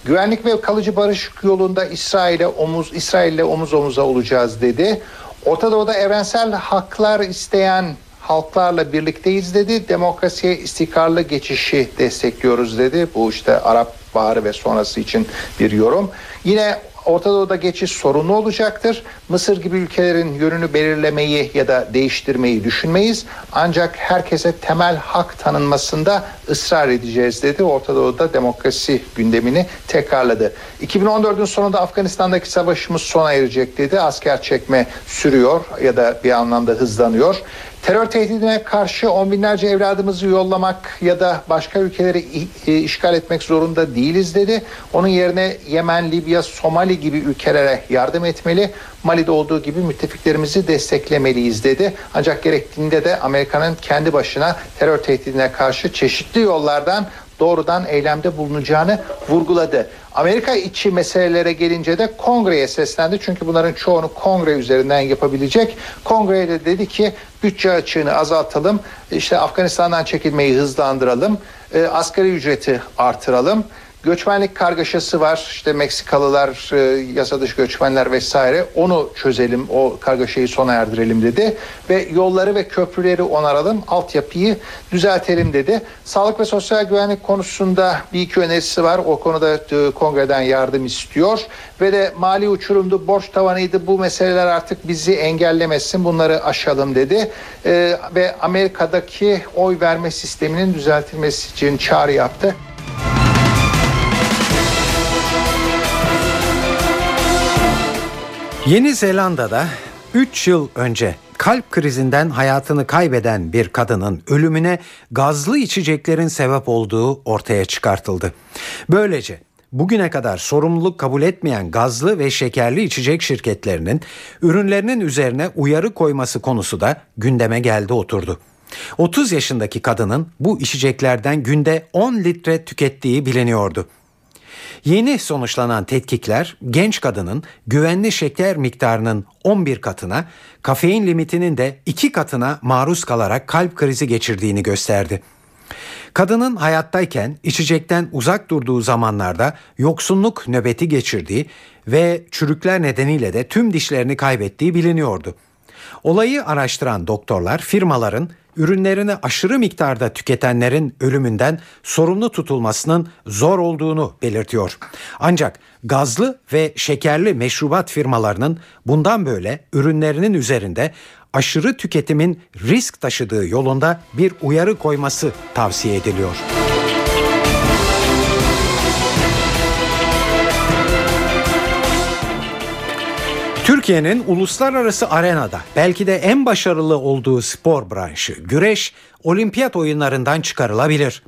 S19: Güvenlik ve kalıcı barış yolunda İsrail'e omuz İsrail'le omuz omuza olacağız dedi. Orta Doğu'da evrensel haklar isteyen halklarla birlikteyiz dedi. Demokrasiye istikrarlı geçişi destekliyoruz dedi. Bu işte Arap Baharı ve sonrası için bir yorum. Yine Orta Doğu'da geçiş sorunlu olacaktır. Mısır gibi ülkelerin yönünü belirlemeyi ya da değiştirmeyi düşünmeyiz. Ancak herkese temel hak tanınmasında ısrar edeceğiz dedi. Orta Doğu'da demokrasi gündemini tekrarladı. 2014'ün sonunda Afganistan'daki savaşımız sona erecek dedi. Asker çekme sürüyor ya da bir anlamda hızlanıyor. Terör tehdidine karşı on binlerce evladımızı yollamak ya da başka ülkeleri e, işgal etmek zorunda değiliz dedi. Onun yerine Yemen, Libya, Somali gibi ülkelere yardım etmeli. Mali'de olduğu gibi müttefiklerimizi desteklemeliyiz dedi. Ancak gerektiğinde de Amerika'nın kendi başına terör tehdidine karşı çeşitli yollardan doğrudan eylemde bulunacağını vurguladı. Amerika içi meselelere gelince de kongreye seslendi. Çünkü bunların çoğunu kongre üzerinden yapabilecek. Kongreye de dedi ki bütçe açığını azaltalım. İşte Afganistan'dan çekilmeyi hızlandıralım. E, asgari ücreti artıralım. Göçmenlik kargaşası var. İşte Meksikalılar, e, yasa dışı göçmenler vesaire. Onu çözelim, o kargaşayı sona erdirelim dedi. Ve yolları ve köprüleri onaralım, altyapıyı düzeltelim dedi. Sağlık ve sosyal güvenlik konusunda bir iki önerisi var. O konuda e, kongreden yardım istiyor. Ve de mali uçurumdu, borç tavanıydı. Bu meseleler artık bizi engellemesin, bunları aşalım dedi. E, ve Amerika'daki oy verme sisteminin düzeltilmesi için çağrı yaptı.
S1: Yeni Zelanda'da 3 yıl önce kalp krizinden hayatını kaybeden bir kadının ölümüne gazlı içeceklerin sebep olduğu ortaya çıkartıldı. Böylece bugüne kadar sorumluluk kabul etmeyen gazlı ve şekerli içecek şirketlerinin ürünlerinin üzerine uyarı koyması konusu da gündeme geldi oturdu. 30 yaşındaki kadının bu içeceklerden günde 10 litre tükettiği biliniyordu. Yeni sonuçlanan tetkikler genç kadının güvenli şeker miktarının 11 katına, kafein limitinin de 2 katına maruz kalarak kalp krizi geçirdiğini gösterdi. Kadının hayattayken içecekten uzak durduğu zamanlarda yoksunluk nöbeti geçirdiği ve çürükler nedeniyle de tüm dişlerini kaybettiği biliniyordu. Olayı araştıran doktorlar firmaların ürünlerini aşırı miktarda tüketenlerin ölümünden sorumlu tutulmasının zor olduğunu belirtiyor. Ancak gazlı ve şekerli meşrubat firmalarının bundan böyle ürünlerinin üzerinde aşırı tüketimin risk taşıdığı yolunda bir uyarı koyması tavsiye ediliyor. Türkiye'nin uluslararası arenada belki de en başarılı olduğu spor branşı güreş olimpiyat oyunlarından çıkarılabilir.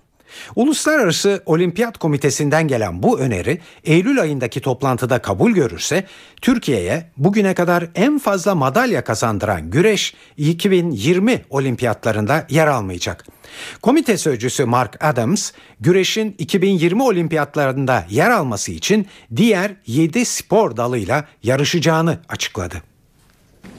S1: Uluslararası Olimpiyat Komitesi'nden gelen bu öneri Eylül ayındaki toplantıda kabul görürse Türkiye'ye bugüne kadar en fazla madalya kazandıran güreş 2020 olimpiyatlarında yer almayacak. Komite sözcüsü Mark Adams, güreşin 2020 olimpiyatlarında yer alması için diğer 7 spor dalıyla yarışacağını açıkladı.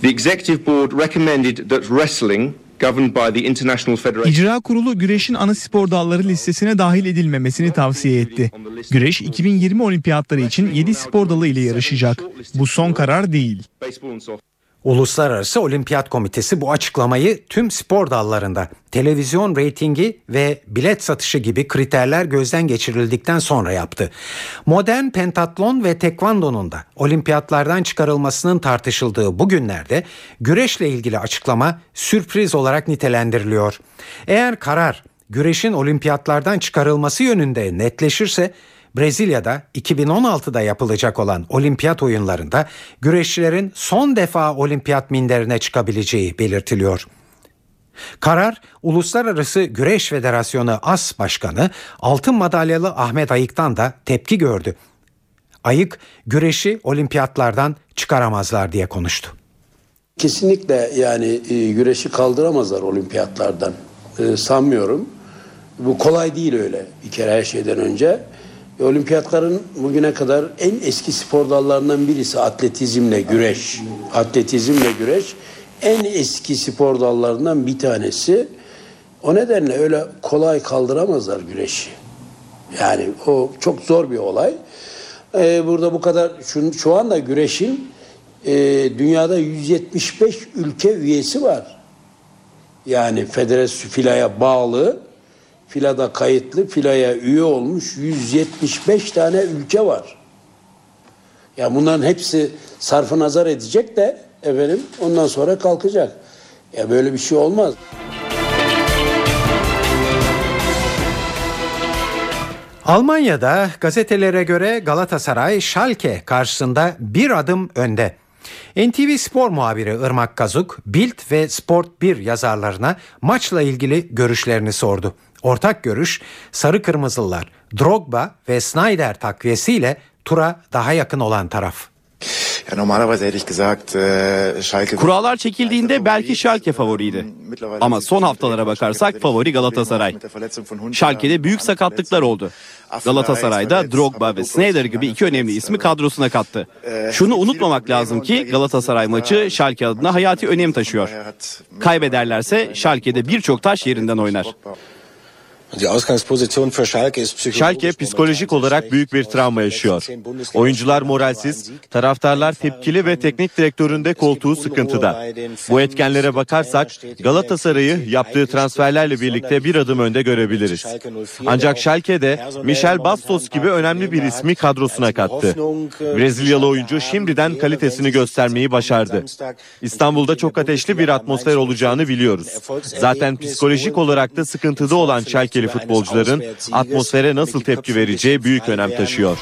S20: The executive board recommended that wrestling governed by the International Federation
S21: İcra Kurulu güreşin ana spor dalları listesine dahil edilmemesini tavsiye etti. Güreş 2020 olimpiyatları için 7 spor dalı ile yarışacak. Bu son karar değil.
S1: Uluslararası Olimpiyat Komitesi bu açıklamayı tüm spor dallarında televizyon reytingi ve bilet satışı gibi kriterler gözden geçirildikten sonra yaptı. Modern pentatlon ve tekvandonun da olimpiyatlardan çıkarılmasının tartışıldığı bu günlerde güreşle ilgili açıklama sürpriz olarak nitelendiriliyor. Eğer karar güreşin olimpiyatlardan çıkarılması yönünde netleşirse Brezilya'da 2016'da yapılacak olan olimpiyat oyunlarında güreşçilerin son defa olimpiyat minderine çıkabileceği belirtiliyor. Karar Uluslararası Güreş Federasyonu AS Başkanı altın madalyalı Ahmet Ayık'tan da tepki gördü. Ayık güreşi olimpiyatlardan çıkaramazlar diye konuştu.
S22: Kesinlikle yani e, güreşi kaldıramazlar olimpiyatlardan. E, sanmıyorum. Bu kolay değil öyle bir kere her şeyden önce. Olimpiyatların bugüne kadar en eski spor dallarından birisi atletizmle güreş. Atletizmle güreş en eski spor dallarından bir tanesi. O nedenle öyle kolay kaldıramazlar güreşi. Yani o çok zor bir olay. Ee, burada bu kadar şu, şu anda güreşin e, dünyada 175 ülke üyesi var. Yani federasyon filaya bağlı, filada kayıtlı, filaya üye olmuş 175 tane ülke var. Ya bunların hepsi sarfı nazar edecek de efendim ondan sonra kalkacak. Ya böyle bir şey olmaz.
S1: Almanya'da gazetelere göre Galatasaray Schalke karşısında bir adım önde. NTV Spor muhabiri Irmak Kazuk, Bild ve Sport 1 yazarlarına maçla ilgili görüşlerini sordu. Ortak görüş Sarı Kırmızılılar, Drogba ve Snyder takviyesiyle tura daha yakın olan taraf.
S23: Äh, Schalke...
S24: Kurallar çekildiğinde belki Schalke favoriydi. Ama son haftalara bakarsak favori Galatasaray. Schalke'de büyük sakatlıklar oldu. Galatasaray'da Drogba ve Sneijder gibi iki önemli ismi kadrosuna kattı. Şunu unutmamak lazım ki Galatasaray maçı Schalke adına hayati önem taşıyor. Kaybederlerse Schalke'de birçok taş yerinden oynar.
S25: Schalke psikolojik olarak büyük bir travma yaşıyor. Oyuncular moralsiz, taraftarlar tepkili ve teknik direktöründe koltuğu sıkıntıda. Bu etkenlere bakarsak Galatasaray'ı yaptığı transferlerle birlikte bir adım önde görebiliriz. Ancak Schalke'de Michel Bastos gibi önemli bir ismi kadrosuna kattı. Brezilyalı oyuncu şimdiden kalitesini göstermeyi başardı. İstanbul'da çok ateşli bir atmosfer olacağını biliyoruz. Zaten psikolojik olarak da sıkıntıda olan Schalke Türkiye'li futbolcuların atmosfere nasıl tepki vereceği büyük önem taşıyor.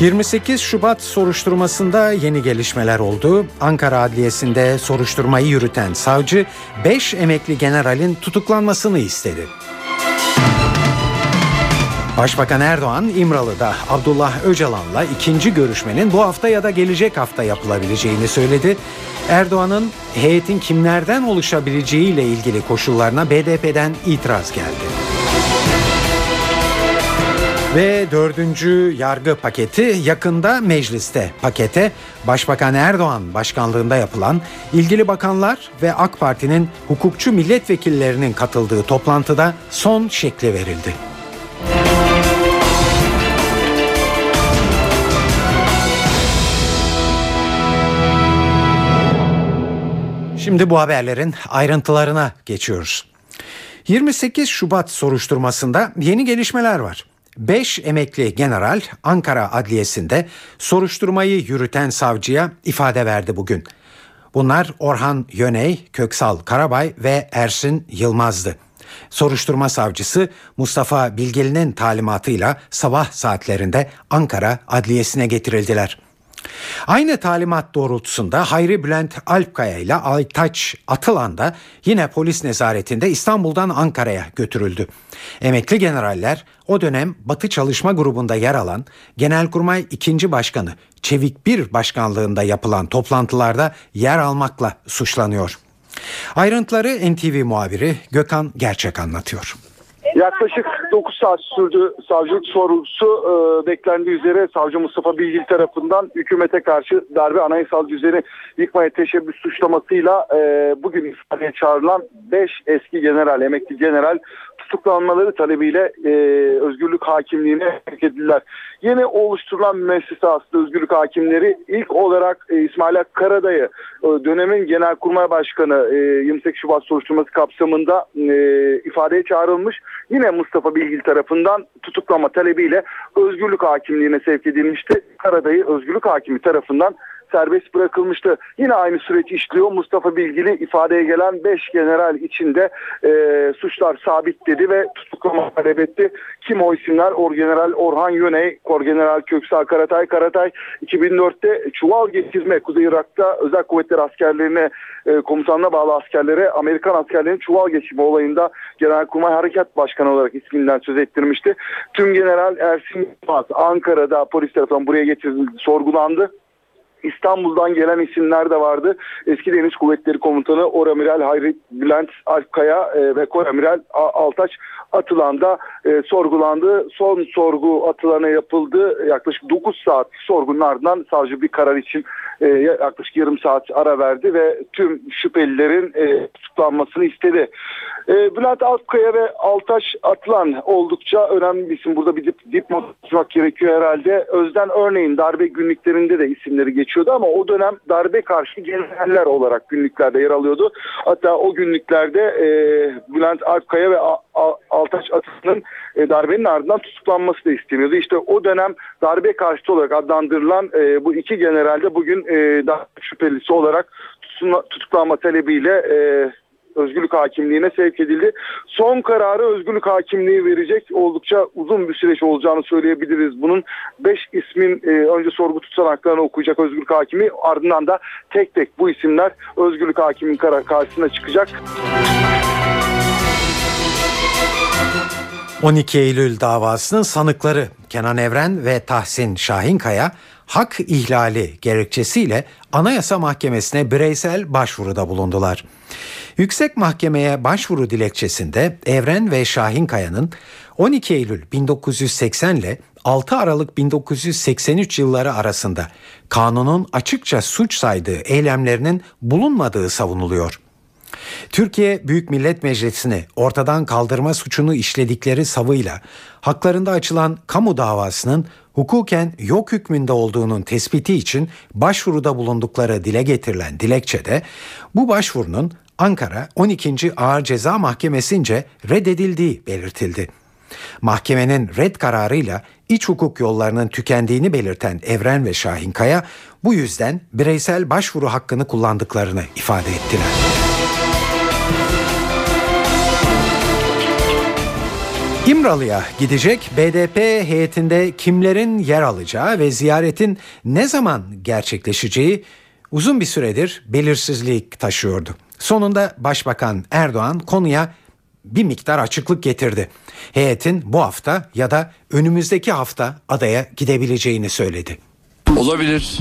S1: ...28 Şubat soruşturmasında yeni gelişmeler oldu. Ankara Adliyesi'nde soruşturmayı yürüten savcı... ...5 emekli generalin tutuklanmasını istedi. Başbakan Erdoğan İmralı'da Abdullah Öcalan'la ikinci görüşmenin bu hafta ya da gelecek hafta yapılabileceğini söyledi. Erdoğan'ın heyetin kimlerden oluşabileceği ile ilgili koşullarına BDP'den itiraz geldi. Ve dördüncü yargı paketi yakında mecliste. Pakete Başbakan Erdoğan başkanlığında yapılan ilgili bakanlar ve AK Parti'nin hukukçu milletvekillerinin katıldığı toplantıda son şekli verildi. Şimdi bu haberlerin ayrıntılarına geçiyoruz. 28 Şubat soruşturmasında yeni gelişmeler var. 5 emekli general Ankara Adliyesi'nde soruşturmayı yürüten savcıya ifade verdi bugün. Bunlar Orhan Yöney, Köksal Karabay ve Ersin Yılmaz'dı. Soruşturma savcısı Mustafa Bilgeli'nin talimatıyla sabah saatlerinde Ankara Adliyesi'ne getirildiler. Aynı talimat doğrultusunda Hayri Bülent Alpkaya ile Aytaç Atılan da yine polis nezaretinde İstanbul'dan Ankara'ya götürüldü. Emekli generaller o dönem Batı Çalışma Grubu'nda yer alan Genelkurmay 2. Başkanı Çevik Bir başkanlığında yapılan toplantılarda yer almakla suçlanıyor. Ayrıntıları NTV muhabiri Gökhan Gerçek anlatıyor.
S12: Yaklaşık 9 saat sürdü savcılık sorgusu e, beklendiği üzere savcı Mustafa Bilgil tarafından hükümete karşı darbe anayasal düzeni yıkmaya teşebbüs suçlamasıyla e, bugün ifadeye çağrılan 5 eski general, emekli general tutuklanmaları talebiyle e, özgürlük hakimliğine sevk edildiler. Yeni oluşturulan müessese aslında özgürlük hakimleri ilk olarak e, İsmail Karadayı e, dönemin genelkurmay başkanı e, 28 Şubat soruşturması kapsamında e, ifadeye çağrılmış. Yine Mustafa Bilgil tarafından tutuklama talebiyle özgürlük hakimliğine sevk edilmişti. Karadayı özgürlük hakimi tarafından serbest bırakılmıştı. Yine aynı süreç işliyor. Mustafa Bilgili ifadeye gelen 5 general içinde e, suçlar sabit dedi ve tutuklama talep etti. Kim o isimler? Orgeneral Orhan Yöney, Korgeneral Köksal Karatay. Karatay 2004'te çuval geçirme Kuzey Irak'ta özel kuvvetler askerlerine e, komutanına bağlı askerlere Amerikan askerlerinin çuval geçirme olayında Genelkurmay Harekat Başkanı olarak isminden söz ettirmişti. Tüm General Ersin Yılmaz Ankara'da polis tarafından buraya getirildi, sorgulandı. İstanbul'dan gelen isimler de vardı. Eski Deniz Kuvvetleri Komutanı Oramiral Hayri Bülent Alpkaya e, ve Koramiral Altaç Atılan da e, sorgulandı. Son sorgu Atılan'a yapıldı. Yaklaşık 9 saat sorgunun ardından savcı bir karar için e, yaklaşık yarım saat ara verdi ve tüm şüphelilerin e, tutuklanmasını istedi. E, Bülent Alpkaya ve Altaş Atlan oldukça önemli bir isim. Burada bir dip, dipnot tutmak gerekiyor herhalde. Özden örneğin darbe günlüklerinde de isimleri geçiyordu ama o dönem darbe karşı generaller olarak günlüklerde yer alıyordu. Hatta o günlüklerde e, Bülent Alpkaya ve A, A, Altaş Atlan'ın e, darbenin ardından tutuklanması da isteniyordu. İşte o dönem darbe karşıtı olarak adlandırılan e, bu iki general de bugün e, darbe şüphelisi olarak tutuklanma talebiyle e, özgürlük hakimliğine sevk edildi. Son kararı özgürlük hakimliği verecek oldukça uzun bir süreç olacağını söyleyebiliriz. Bunun 5 ismin e, önce sorgu tutanaklarını okuyacak özgürlük hakimi ardından da tek tek bu isimler özgürlük hakimin karşısına çıkacak.
S1: 12 Eylül davasının sanıkları Kenan Evren ve Tahsin Şahinkaya hak ihlali gerekçesiyle Anayasa Mahkemesi'ne bireysel başvuruda bulundular. Yüksek Mahkemeye başvuru dilekçesinde Evren ve Şahinkaya'nın 12 Eylül 1980 ile 6 Aralık 1983 yılları arasında kanunun açıkça suç saydığı eylemlerinin bulunmadığı savunuluyor. Türkiye Büyük Millet Meclisi'ni ortadan kaldırma suçunu işledikleri savıyla haklarında açılan kamu davasının hukuken yok hükmünde olduğunun tespiti için başvuruda bulundukları dile getirilen dilekçede bu başvurunun Ankara 12. Ağır Ceza Mahkemesi'nce reddedildiği belirtildi. Mahkemenin red kararıyla iç hukuk yollarının tükendiğini belirten Evren ve Şahinkaya bu yüzden bireysel başvuru hakkını kullandıklarını ifade ettiler. İmralı'ya gidecek BDP heyetinde kimlerin yer alacağı ve ziyaretin ne zaman gerçekleşeceği uzun bir süredir belirsizlik taşıyordu. Sonunda Başbakan Erdoğan konuya bir miktar açıklık getirdi. Heyetin bu hafta ya da önümüzdeki hafta adaya gidebileceğini söyledi.
S26: Olabilir.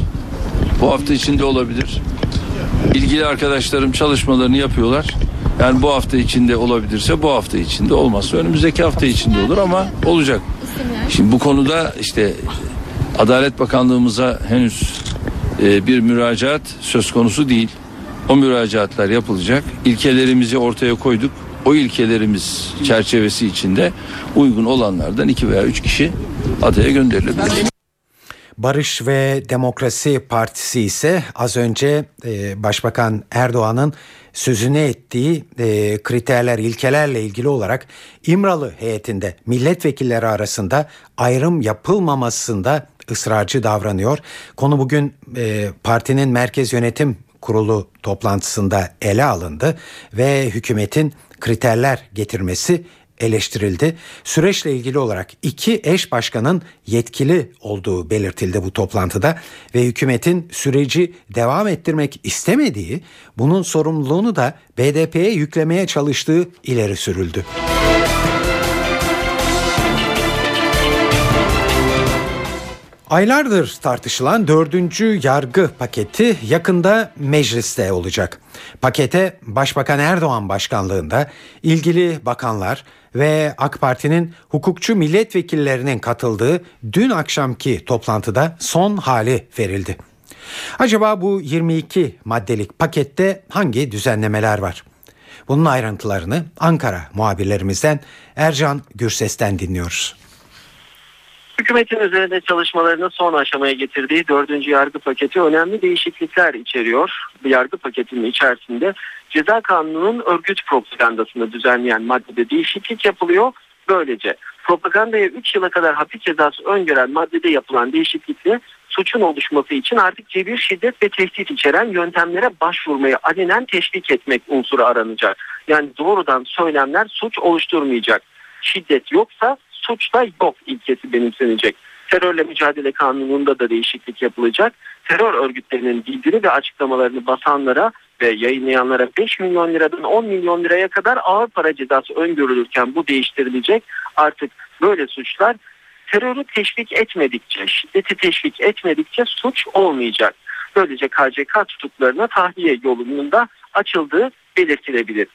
S26: Bu hafta içinde olabilir. İlgili arkadaşlarım çalışmalarını yapıyorlar. Yani bu hafta içinde olabilirse bu hafta içinde olmazsa önümüzdeki hafta içinde olur ama olacak. Şimdi bu konuda işte Adalet Bakanlığımıza henüz e, bir müracaat söz konusu değil. O müracaatlar yapılacak. İlkelerimizi ortaya koyduk. O ilkelerimiz çerçevesi içinde uygun olanlardan iki veya üç kişi adaya gönderilebilir.
S1: Barış ve Demokrasi Partisi ise az önce e, Başbakan Erdoğan'ın sözünü ettiği e, kriterler, ilkelerle ilgili olarak İmralı heyetinde milletvekilleri arasında ayrım yapılmamasında ısrarcı davranıyor. Konu bugün e, partinin Merkez Yönetim Kurulu toplantısında ele alındı ve hükümetin kriterler getirmesi eleştirildi. Süreçle ilgili olarak iki eş başkanın yetkili olduğu belirtildi bu toplantıda ve hükümetin süreci devam ettirmek istemediği, bunun sorumluluğunu da BDP'ye yüklemeye çalıştığı ileri sürüldü. Aylardır tartışılan dördüncü yargı paketi yakında mecliste olacak. Pakete Başbakan Erdoğan başkanlığında ilgili bakanlar ve AK Parti'nin hukukçu milletvekillerinin katıldığı dün akşamki toplantıda son hali verildi. Acaba bu 22 maddelik pakette hangi düzenlemeler var? Bunun ayrıntılarını Ankara muhabirlerimizden Ercan Gürses'ten dinliyoruz.
S3: Hükümetin üzerinde çalışmalarını son aşamaya getirdiği dördüncü yargı paketi önemli değişiklikler içeriyor. Bu yargı paketinin içerisinde ceza kanununun örgüt propagandasını düzenleyen maddede değişiklik yapılıyor. Böylece propagandaya 3 yıla kadar hapis cezası öngören maddede yapılan değişiklikle suçun oluşması için artık cebir, şiddet ve tehdit içeren yöntemlere başvurmayı alenen teşvik etmek unsuru aranacak. Yani doğrudan söylemler suç oluşturmayacak. Şiddet yoksa suçta yok ilkesi benimsenecek. Terörle mücadele kanununda da değişiklik yapılacak. Terör örgütlerinin bildiri ve açıklamalarını basanlara ve yayınlayanlara 5 milyon liradan 10 milyon liraya kadar ağır para cezası öngörülürken bu değiştirilecek. Artık böyle suçlar terörü teşvik etmedikçe, şiddeti teşvik etmedikçe suç olmayacak. Böylece KCK tutuklarına tahliye yolunda açıldığı belirtilebilir.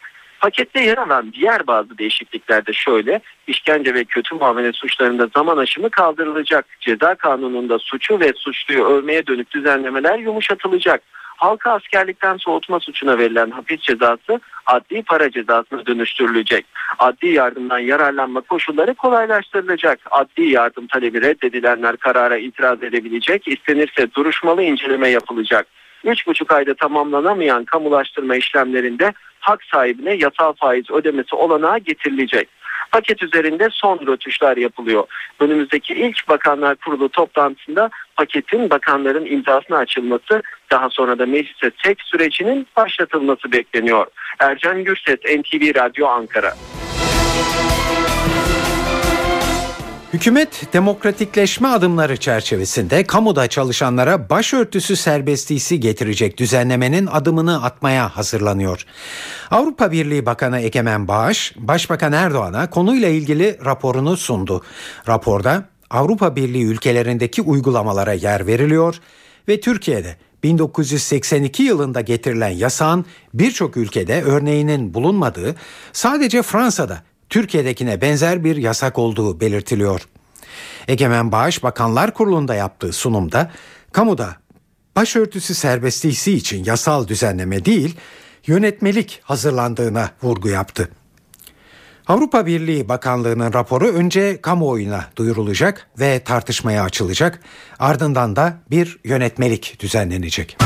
S3: Pakette yer alan diğer bazı değişiklikler de şöyle. işkence ve kötü muamele suçlarında zaman aşımı kaldırılacak. Ceza kanununda suçu ve suçluyu övmeye dönük düzenlemeler yumuşatılacak. Halka askerlikten soğutma suçuna verilen hapis cezası adli para cezasına dönüştürülecek. Adli yardımdan yararlanma koşulları kolaylaştırılacak. Adli yardım talebi reddedilenler karara itiraz edebilecek. İstenirse duruşmalı inceleme yapılacak. 3,5 ayda tamamlanamayan kamulaştırma işlemlerinde hak sahibine yasal faiz ödemesi olanağı getirilecek. Paket üzerinde son rötuşlar yapılıyor. Önümüzdeki ilk Bakanlar Kurulu toplantısında paketin bakanların imzasına açılması daha sonra da meclise tek sürecinin başlatılması bekleniyor. Ercan Gürses, NTV Radyo Ankara.
S1: Hükümet demokratikleşme adımları çerçevesinde kamuda çalışanlara başörtüsü serbestisi getirecek düzenlemenin adımını atmaya hazırlanıyor. Avrupa Birliği Bakanı Egemen Bağış, Başbakan Erdoğan'a konuyla ilgili raporunu sundu. Raporda Avrupa Birliği ülkelerindeki uygulamalara yer veriliyor ve Türkiye'de 1982 yılında getirilen yasağın birçok ülkede örneğinin bulunmadığı, sadece Fransa'da Türkiye'dekine benzer bir yasak olduğu belirtiliyor. Egemen Bağış Bakanlar Kurulu'nda yaptığı sunumda kamuda başörtüsü serbestliği için yasal düzenleme değil, yönetmelik hazırlandığına vurgu yaptı. Avrupa Birliği Bakanlığı'nın raporu önce kamuoyuna duyurulacak ve tartışmaya açılacak. Ardından da bir yönetmelik düzenlenecek.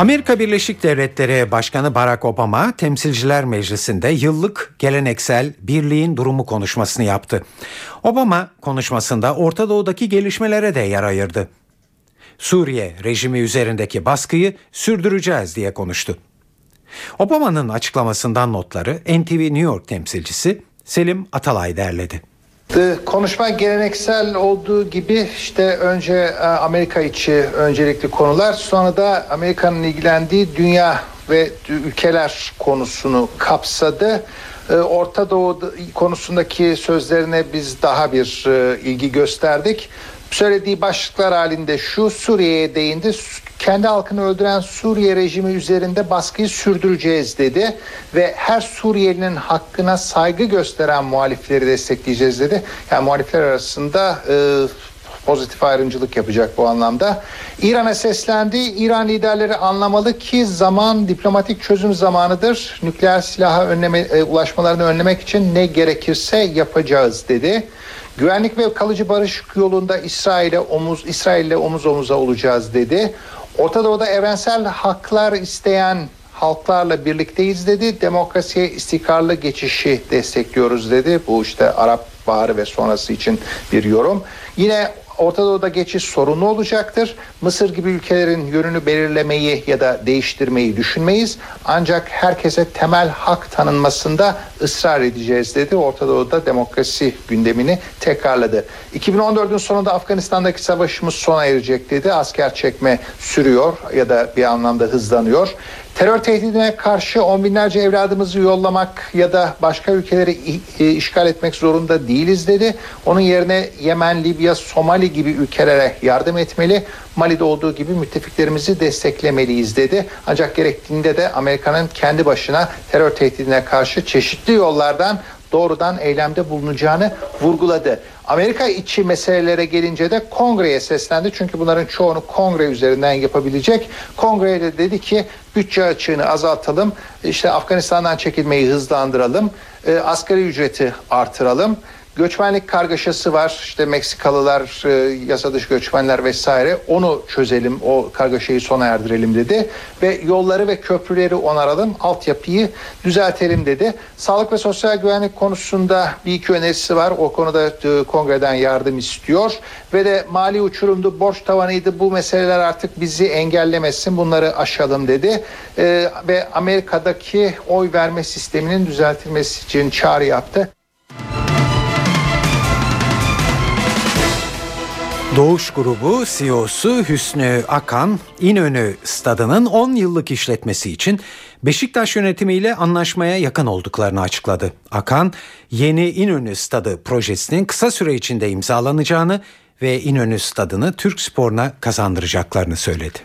S1: Amerika Birleşik Devletleri Başkanı Barack Obama Temsilciler Meclisi'nde yıllık geleneksel birliğin durumu konuşmasını yaptı. Obama konuşmasında Orta Doğu'daki gelişmelere de yer ayırdı. Suriye rejimi üzerindeki baskıyı sürdüreceğiz diye konuştu. Obama'nın açıklamasından notları NTV New York temsilcisi Selim Atalay derledi.
S19: Konuşma geleneksel olduğu gibi işte önce e, Amerika içi öncelikli konular sonra da Amerika'nın ilgilendiği dünya ve ülkeler konusunu kapsadı. E, Orta Doğu konusundaki sözlerine biz daha bir e, ilgi gösterdik. Söylediği başlıklar halinde şu Suriye'ye değindi kendi halkını öldüren Suriye rejimi üzerinde baskıyı sürdüreceğiz dedi ve her Suriyelinin hakkına saygı gösteren muhalifleri destekleyeceğiz dedi. Yani muhalifler arasında e, pozitif ayrımcılık yapacak bu anlamda. İran'a seslendi. İran liderleri anlamalı ki zaman diplomatik çözüm zamanıdır. Nükleer silaha önleme, e, ulaşmalarını önlemek için ne gerekirse yapacağız dedi. Güvenlik ve kalıcı barış yolunda İsrail'e omuz İsrail'le omuz omuza olacağız dedi. Orta Doğu'da evrensel haklar isteyen halklarla birlikteyiz dedi. Demokrasiye istikrarlı geçişi destekliyoruz dedi. Bu işte Arap Baharı ve sonrası için bir yorum. Yine Orta Doğu'da geçiş sorunlu olacaktır. Mısır gibi ülkelerin yönünü belirlemeyi ya da değiştirmeyi düşünmeyiz. Ancak herkese temel hak tanınmasında ısrar edeceğiz dedi. Orta Doğu'da demokrasi gündemini tekrarladı. 2014'ün sonunda Afganistan'daki savaşımız sona erecek dedi. Asker çekme sürüyor ya da bir anlamda hızlanıyor. Terör tehdidine karşı on binlerce evladımızı yollamak ya da başka ülkeleri işgal etmek zorunda değiliz dedi. Onun yerine Yemen, Libya, Somali gibi ülkelere yardım etmeli. Mali'de olduğu gibi müttefiklerimizi desteklemeliyiz dedi. Ancak gerektiğinde de Amerika'nın kendi başına terör tehdidine karşı çeşitli yollardan doğrudan eylemde bulunacağını vurguladı. Amerika içi meselelere gelince de kongreye seslendi. Çünkü bunların çoğunu kongre üzerinden yapabilecek. Kongreye de dedi ki bütçe açığını azaltalım. İşte Afganistan'dan çekilmeyi hızlandıralım. E, asgari ücreti artıralım göçmenlik kargaşası var. İşte Meksikalılar, e, yasa dışı göçmenler vesaire. Onu çözelim, o kargaşayı sona erdirelim dedi. Ve yolları ve köprüleri onaralım, altyapıyı düzeltelim dedi. Sağlık ve sosyal güvenlik konusunda bir iki önerisi var. O konuda e, kongreden yardım istiyor. Ve de mali uçurumdu, borç tavanıydı. Bu meseleler artık bizi engellemesin, bunları aşalım dedi. E, ve Amerika'daki oy verme sisteminin düzeltilmesi için çağrı yaptı.
S1: Doğuş Grubu CEO'su Hüsnü Akan, İnönü Stadı'nın 10 yıllık işletmesi için Beşiktaş yönetimiyle anlaşmaya yakın olduklarını açıkladı. Akan, yeni İnönü Stadı projesinin kısa süre içinde imzalanacağını ve İnönü Stadı'nı Türk sporuna kazandıracaklarını söyledi.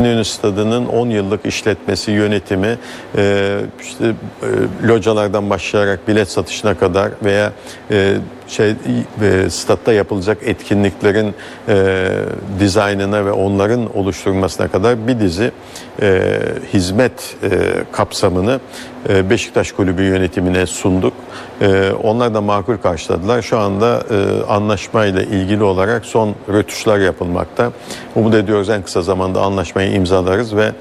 S15: İnönü Stadı'nın 10 yıllık işletmesi, yönetimi, e, işte e, localardan başlayarak bilet satışına kadar veya e, şey e, statta yapılacak etkinliklerin e, dizaynına ve onların oluşturulmasına kadar bir dizi e, hizmet e, kapsamını e, Beşiktaş Kulübü yönetimine sunduk. E, onlar da makul karşıladılar. Şu anda e, anlaşmayla ilgili olarak son rötuşlar yapılmakta. Umut ediyoruz en kısa zamanda anlaşmayı imzalarız ve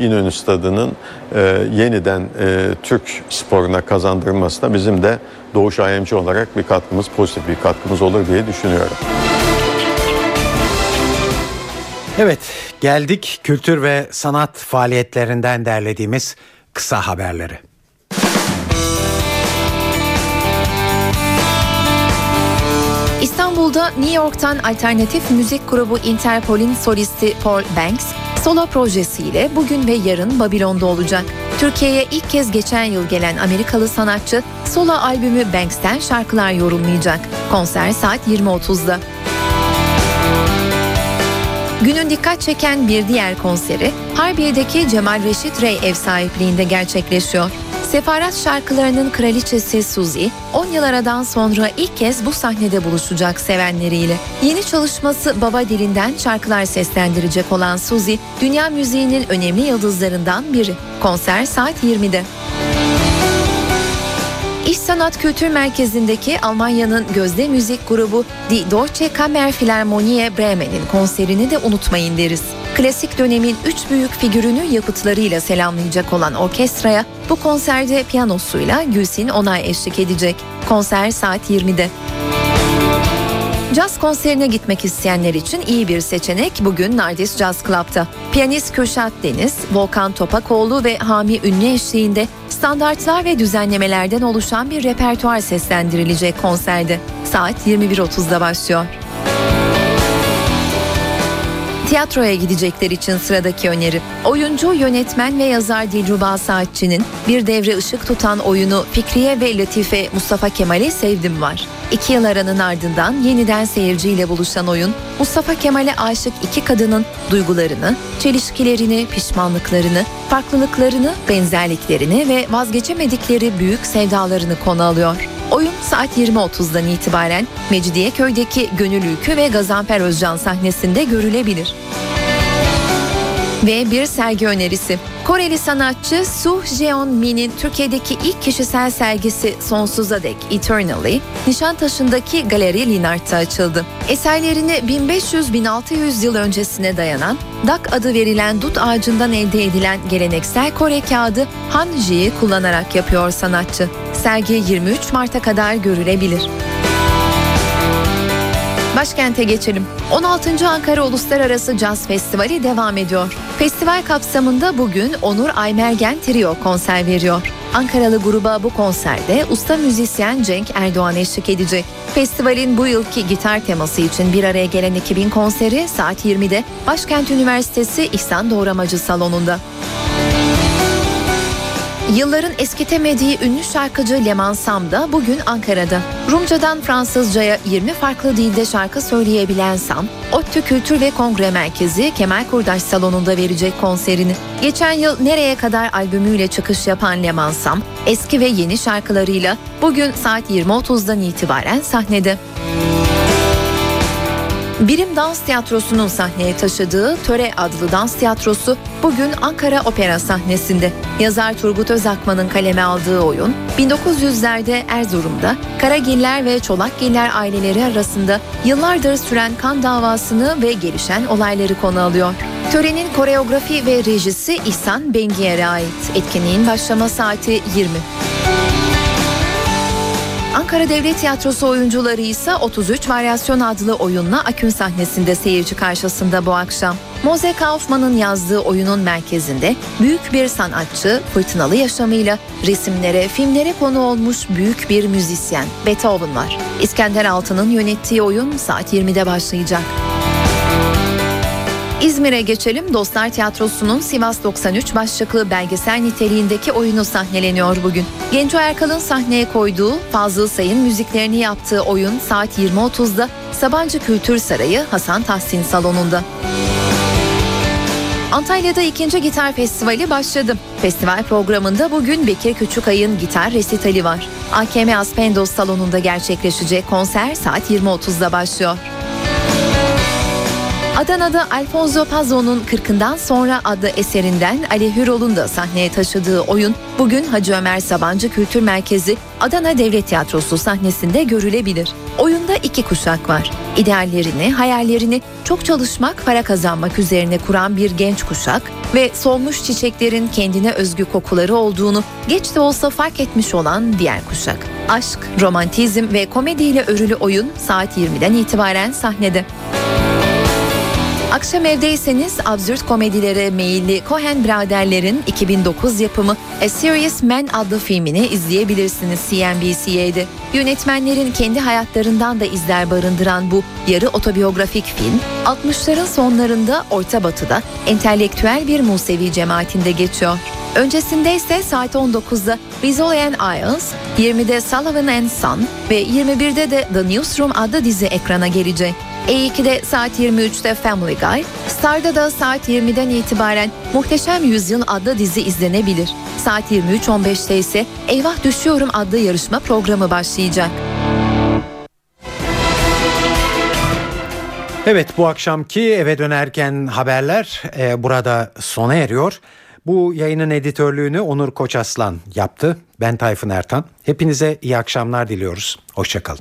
S15: İnönü Stadı'nın e, yeniden e, Türk sporuna kazandırılmasına bizim de Doğuş IMC olarak bir katkımız, pozitif bir katkımız olur diye düşünüyorum.
S1: Evet, geldik kültür ve sanat faaliyetlerinden derlediğimiz kısa haberleri.
S27: İstanbul'da New York'tan alternatif müzik grubu Interpol'in solisti Paul Banks, solo projesiyle bugün ve yarın Babilon'da olacak. Türkiye'ye ilk kez geçen yıl gelen Amerikalı sanatçı solo albümü Banks'ten şarkılar yorumlayacak. Konser saat 20.30'da. Günün dikkat çeken bir diğer konseri Harbiye'deki Cemal Reşit Rey ev sahipliğinde gerçekleşiyor. Sefarat şarkılarının kraliçesi Suzy, 10 yıl aradan sonra ilk kez bu sahnede buluşacak sevenleriyle. Yeni çalışması baba dilinden şarkılar seslendirecek olan Suzy, dünya müziğinin önemli yıldızlarından biri. Konser saat 20'de. İş Sanat Kültür Merkezi'ndeki Almanya'nın gözde müzik grubu Die Deutsche Kammerphilharmonie Bremen'in konserini de unutmayın deriz. Klasik dönemin üç büyük figürünü yapıtlarıyla selamlayacak olan orkestraya bu konserde piyanosuyla Gülsin Onay eşlik edecek. Konser saat 20'de. Caz konserine gitmek isteyenler için iyi bir seçenek bugün Nardis Jazz Club'ta. Piyanist Kürşat Deniz, Volkan Topakoğlu ve Hami Ünlü eşliğinde standartlar ve düzenlemelerden oluşan bir repertuar seslendirilecek konserde. Saat 21.30'da başlıyor. Tiyatroya gidecekler için sıradaki öneri. Oyuncu, yönetmen ve yazar Dilruba Saatçı'nın bir devre ışık tutan oyunu Fikriye ve Latife Mustafa Kemal'i Sevdim var. İki yıl aranın ardından yeniden seyirciyle buluşan oyun, Mustafa Kemal'e aşık iki kadının duygularını, çelişkilerini, pişmanlıklarını, farklılıklarını, benzerliklerini ve vazgeçemedikleri büyük sevdalarını konu alıyor. Oyun saat 20.30'dan itibaren Mecidiyeköy'deki Gönül Ülkü ve Gazanfer Özcan sahnesinde görülebilir. Ve bir sergi önerisi. Koreli sanatçı Su Jeon-min'in Türkiye'deki ilk kişisel sergisi Sonsuza Dek Eternally, Nişantaşı'ndaki Galeri Linart'ta açıldı. Eserlerini 1500-1600 yıl öncesine dayanan dak adı verilen dut ağacından elde edilen geleneksel Kore kağıdı Hanji'yi kullanarak yapıyor sanatçı. Sergi 23 Mart'a kadar görülebilir. Başkente geçelim. 16. Ankara Uluslararası Caz Festivali devam ediyor. Festival kapsamında bugün Onur Aymergen Trio konser veriyor. Ankaralı gruba bu konserde usta müzisyen Cenk Erdoğan eşlik edecek. Festivalin bu yılki gitar teması için bir araya gelen ekibin konseri saat 20'de Başkent Üniversitesi İhsan Doğramacı Salonu'nda. Yılların eskitemediği ünlü şarkıcı Leman Sam da bugün Ankara'da. Rumcadan Fransızcaya 20 farklı dilde şarkı söyleyebilen Sam, ODTÜ Kültür ve Kongre Merkezi Kemal Kurdaş Salonu'nda verecek konserini. Geçen yıl Nereye Kadar albümüyle çıkış yapan Leman Sam, eski ve yeni şarkılarıyla bugün saat 20.30'dan itibaren sahnede. Birim Dans Tiyatrosu'nun sahneye taşıdığı Töre adlı dans tiyatrosu bugün Ankara Opera sahnesinde. Yazar Turgut Özakman'ın kaleme aldığı oyun 1900'lerde Erzurum'da Karagiller ve Çolakgiller aileleri arasında yıllardır süren kan davasını ve gelişen olayları konu alıyor. Törenin koreografi ve rejisi İhsan Bengiyer'e ait. Etkinliğin başlama saati 20. Ankara Devlet Tiyatrosu oyuncuları ise 33 Varyasyon adlı oyunla Akün sahnesinde seyirci karşısında bu akşam. Moze Kaufman'ın yazdığı oyunun merkezinde büyük bir sanatçı fırtınalı yaşamıyla resimlere, filmlere konu olmuş büyük bir müzisyen Beethoven var. İskender Altı'nın yönettiği oyun saat 20'de başlayacak. İzmir'e geçelim. Dostlar Tiyatrosu'nun Sivas 93 başlıklı belgesel niteliğindeki oyunu sahneleniyor bugün. Genco Erkal'ın sahneye koyduğu Fazıl Say'ın müziklerini yaptığı oyun saat 20.30'da Sabancı Kültür Sarayı Hasan Tahsin Salonu'nda. Antalya'da ikinci gitar festivali başladı. Festival programında bugün Bekir Küçükay'ın gitar resitali var. AKM Aspendos salonunda gerçekleşecek konser saat 20.30'da başlıyor. Adana'da Alfonso Pazzo'nun 40'ından sonra adlı eserinden Ali Hürol'un da sahneye taşıdığı oyun bugün Hacı Ömer Sabancı Kültür Merkezi Adana Devlet Tiyatrosu sahnesinde görülebilir. Oyunda iki kuşak var. İdeallerini, hayallerini çok çalışmak, para kazanmak üzerine kuran bir genç kuşak ve solmuş çiçeklerin kendine özgü kokuları olduğunu geç de olsa fark etmiş olan diğer kuşak. Aşk, romantizm ve komediyle örülü oyun saat 20'den itibaren sahnede. Akşam evdeyseniz absürt komedilere meyilli Cohen biraderlerin 2009 yapımı A Serious Man adlı filmini izleyebilirsiniz CNBC'de. Yönetmenlerin kendi hayatlarından da izler barındıran bu yarı otobiyografik film 60'ların sonlarında Orta Batı'da entelektüel bir Musevi cemaatinde geçiyor. Öncesinde ise saat 19'da Rizzoli and Isles, 20'de Sullivan and Son ve 21'de de The Newsroom adlı dizi ekrana gelecek. E2'de saat 23'te Family Guy, Star'da da saat 20'den itibaren Muhteşem Yüzyıl adlı dizi izlenebilir. Saat 23.15'te ise Eyvah Düşüyorum adlı yarışma programı başlayacak.
S1: Evet bu akşamki eve dönerken haberler e, burada sona eriyor. Bu yayının editörlüğünü Onur Koçaslan yaptı. Ben Tayfun Ertan. Hepinize iyi akşamlar diliyoruz. Hoşçakalın.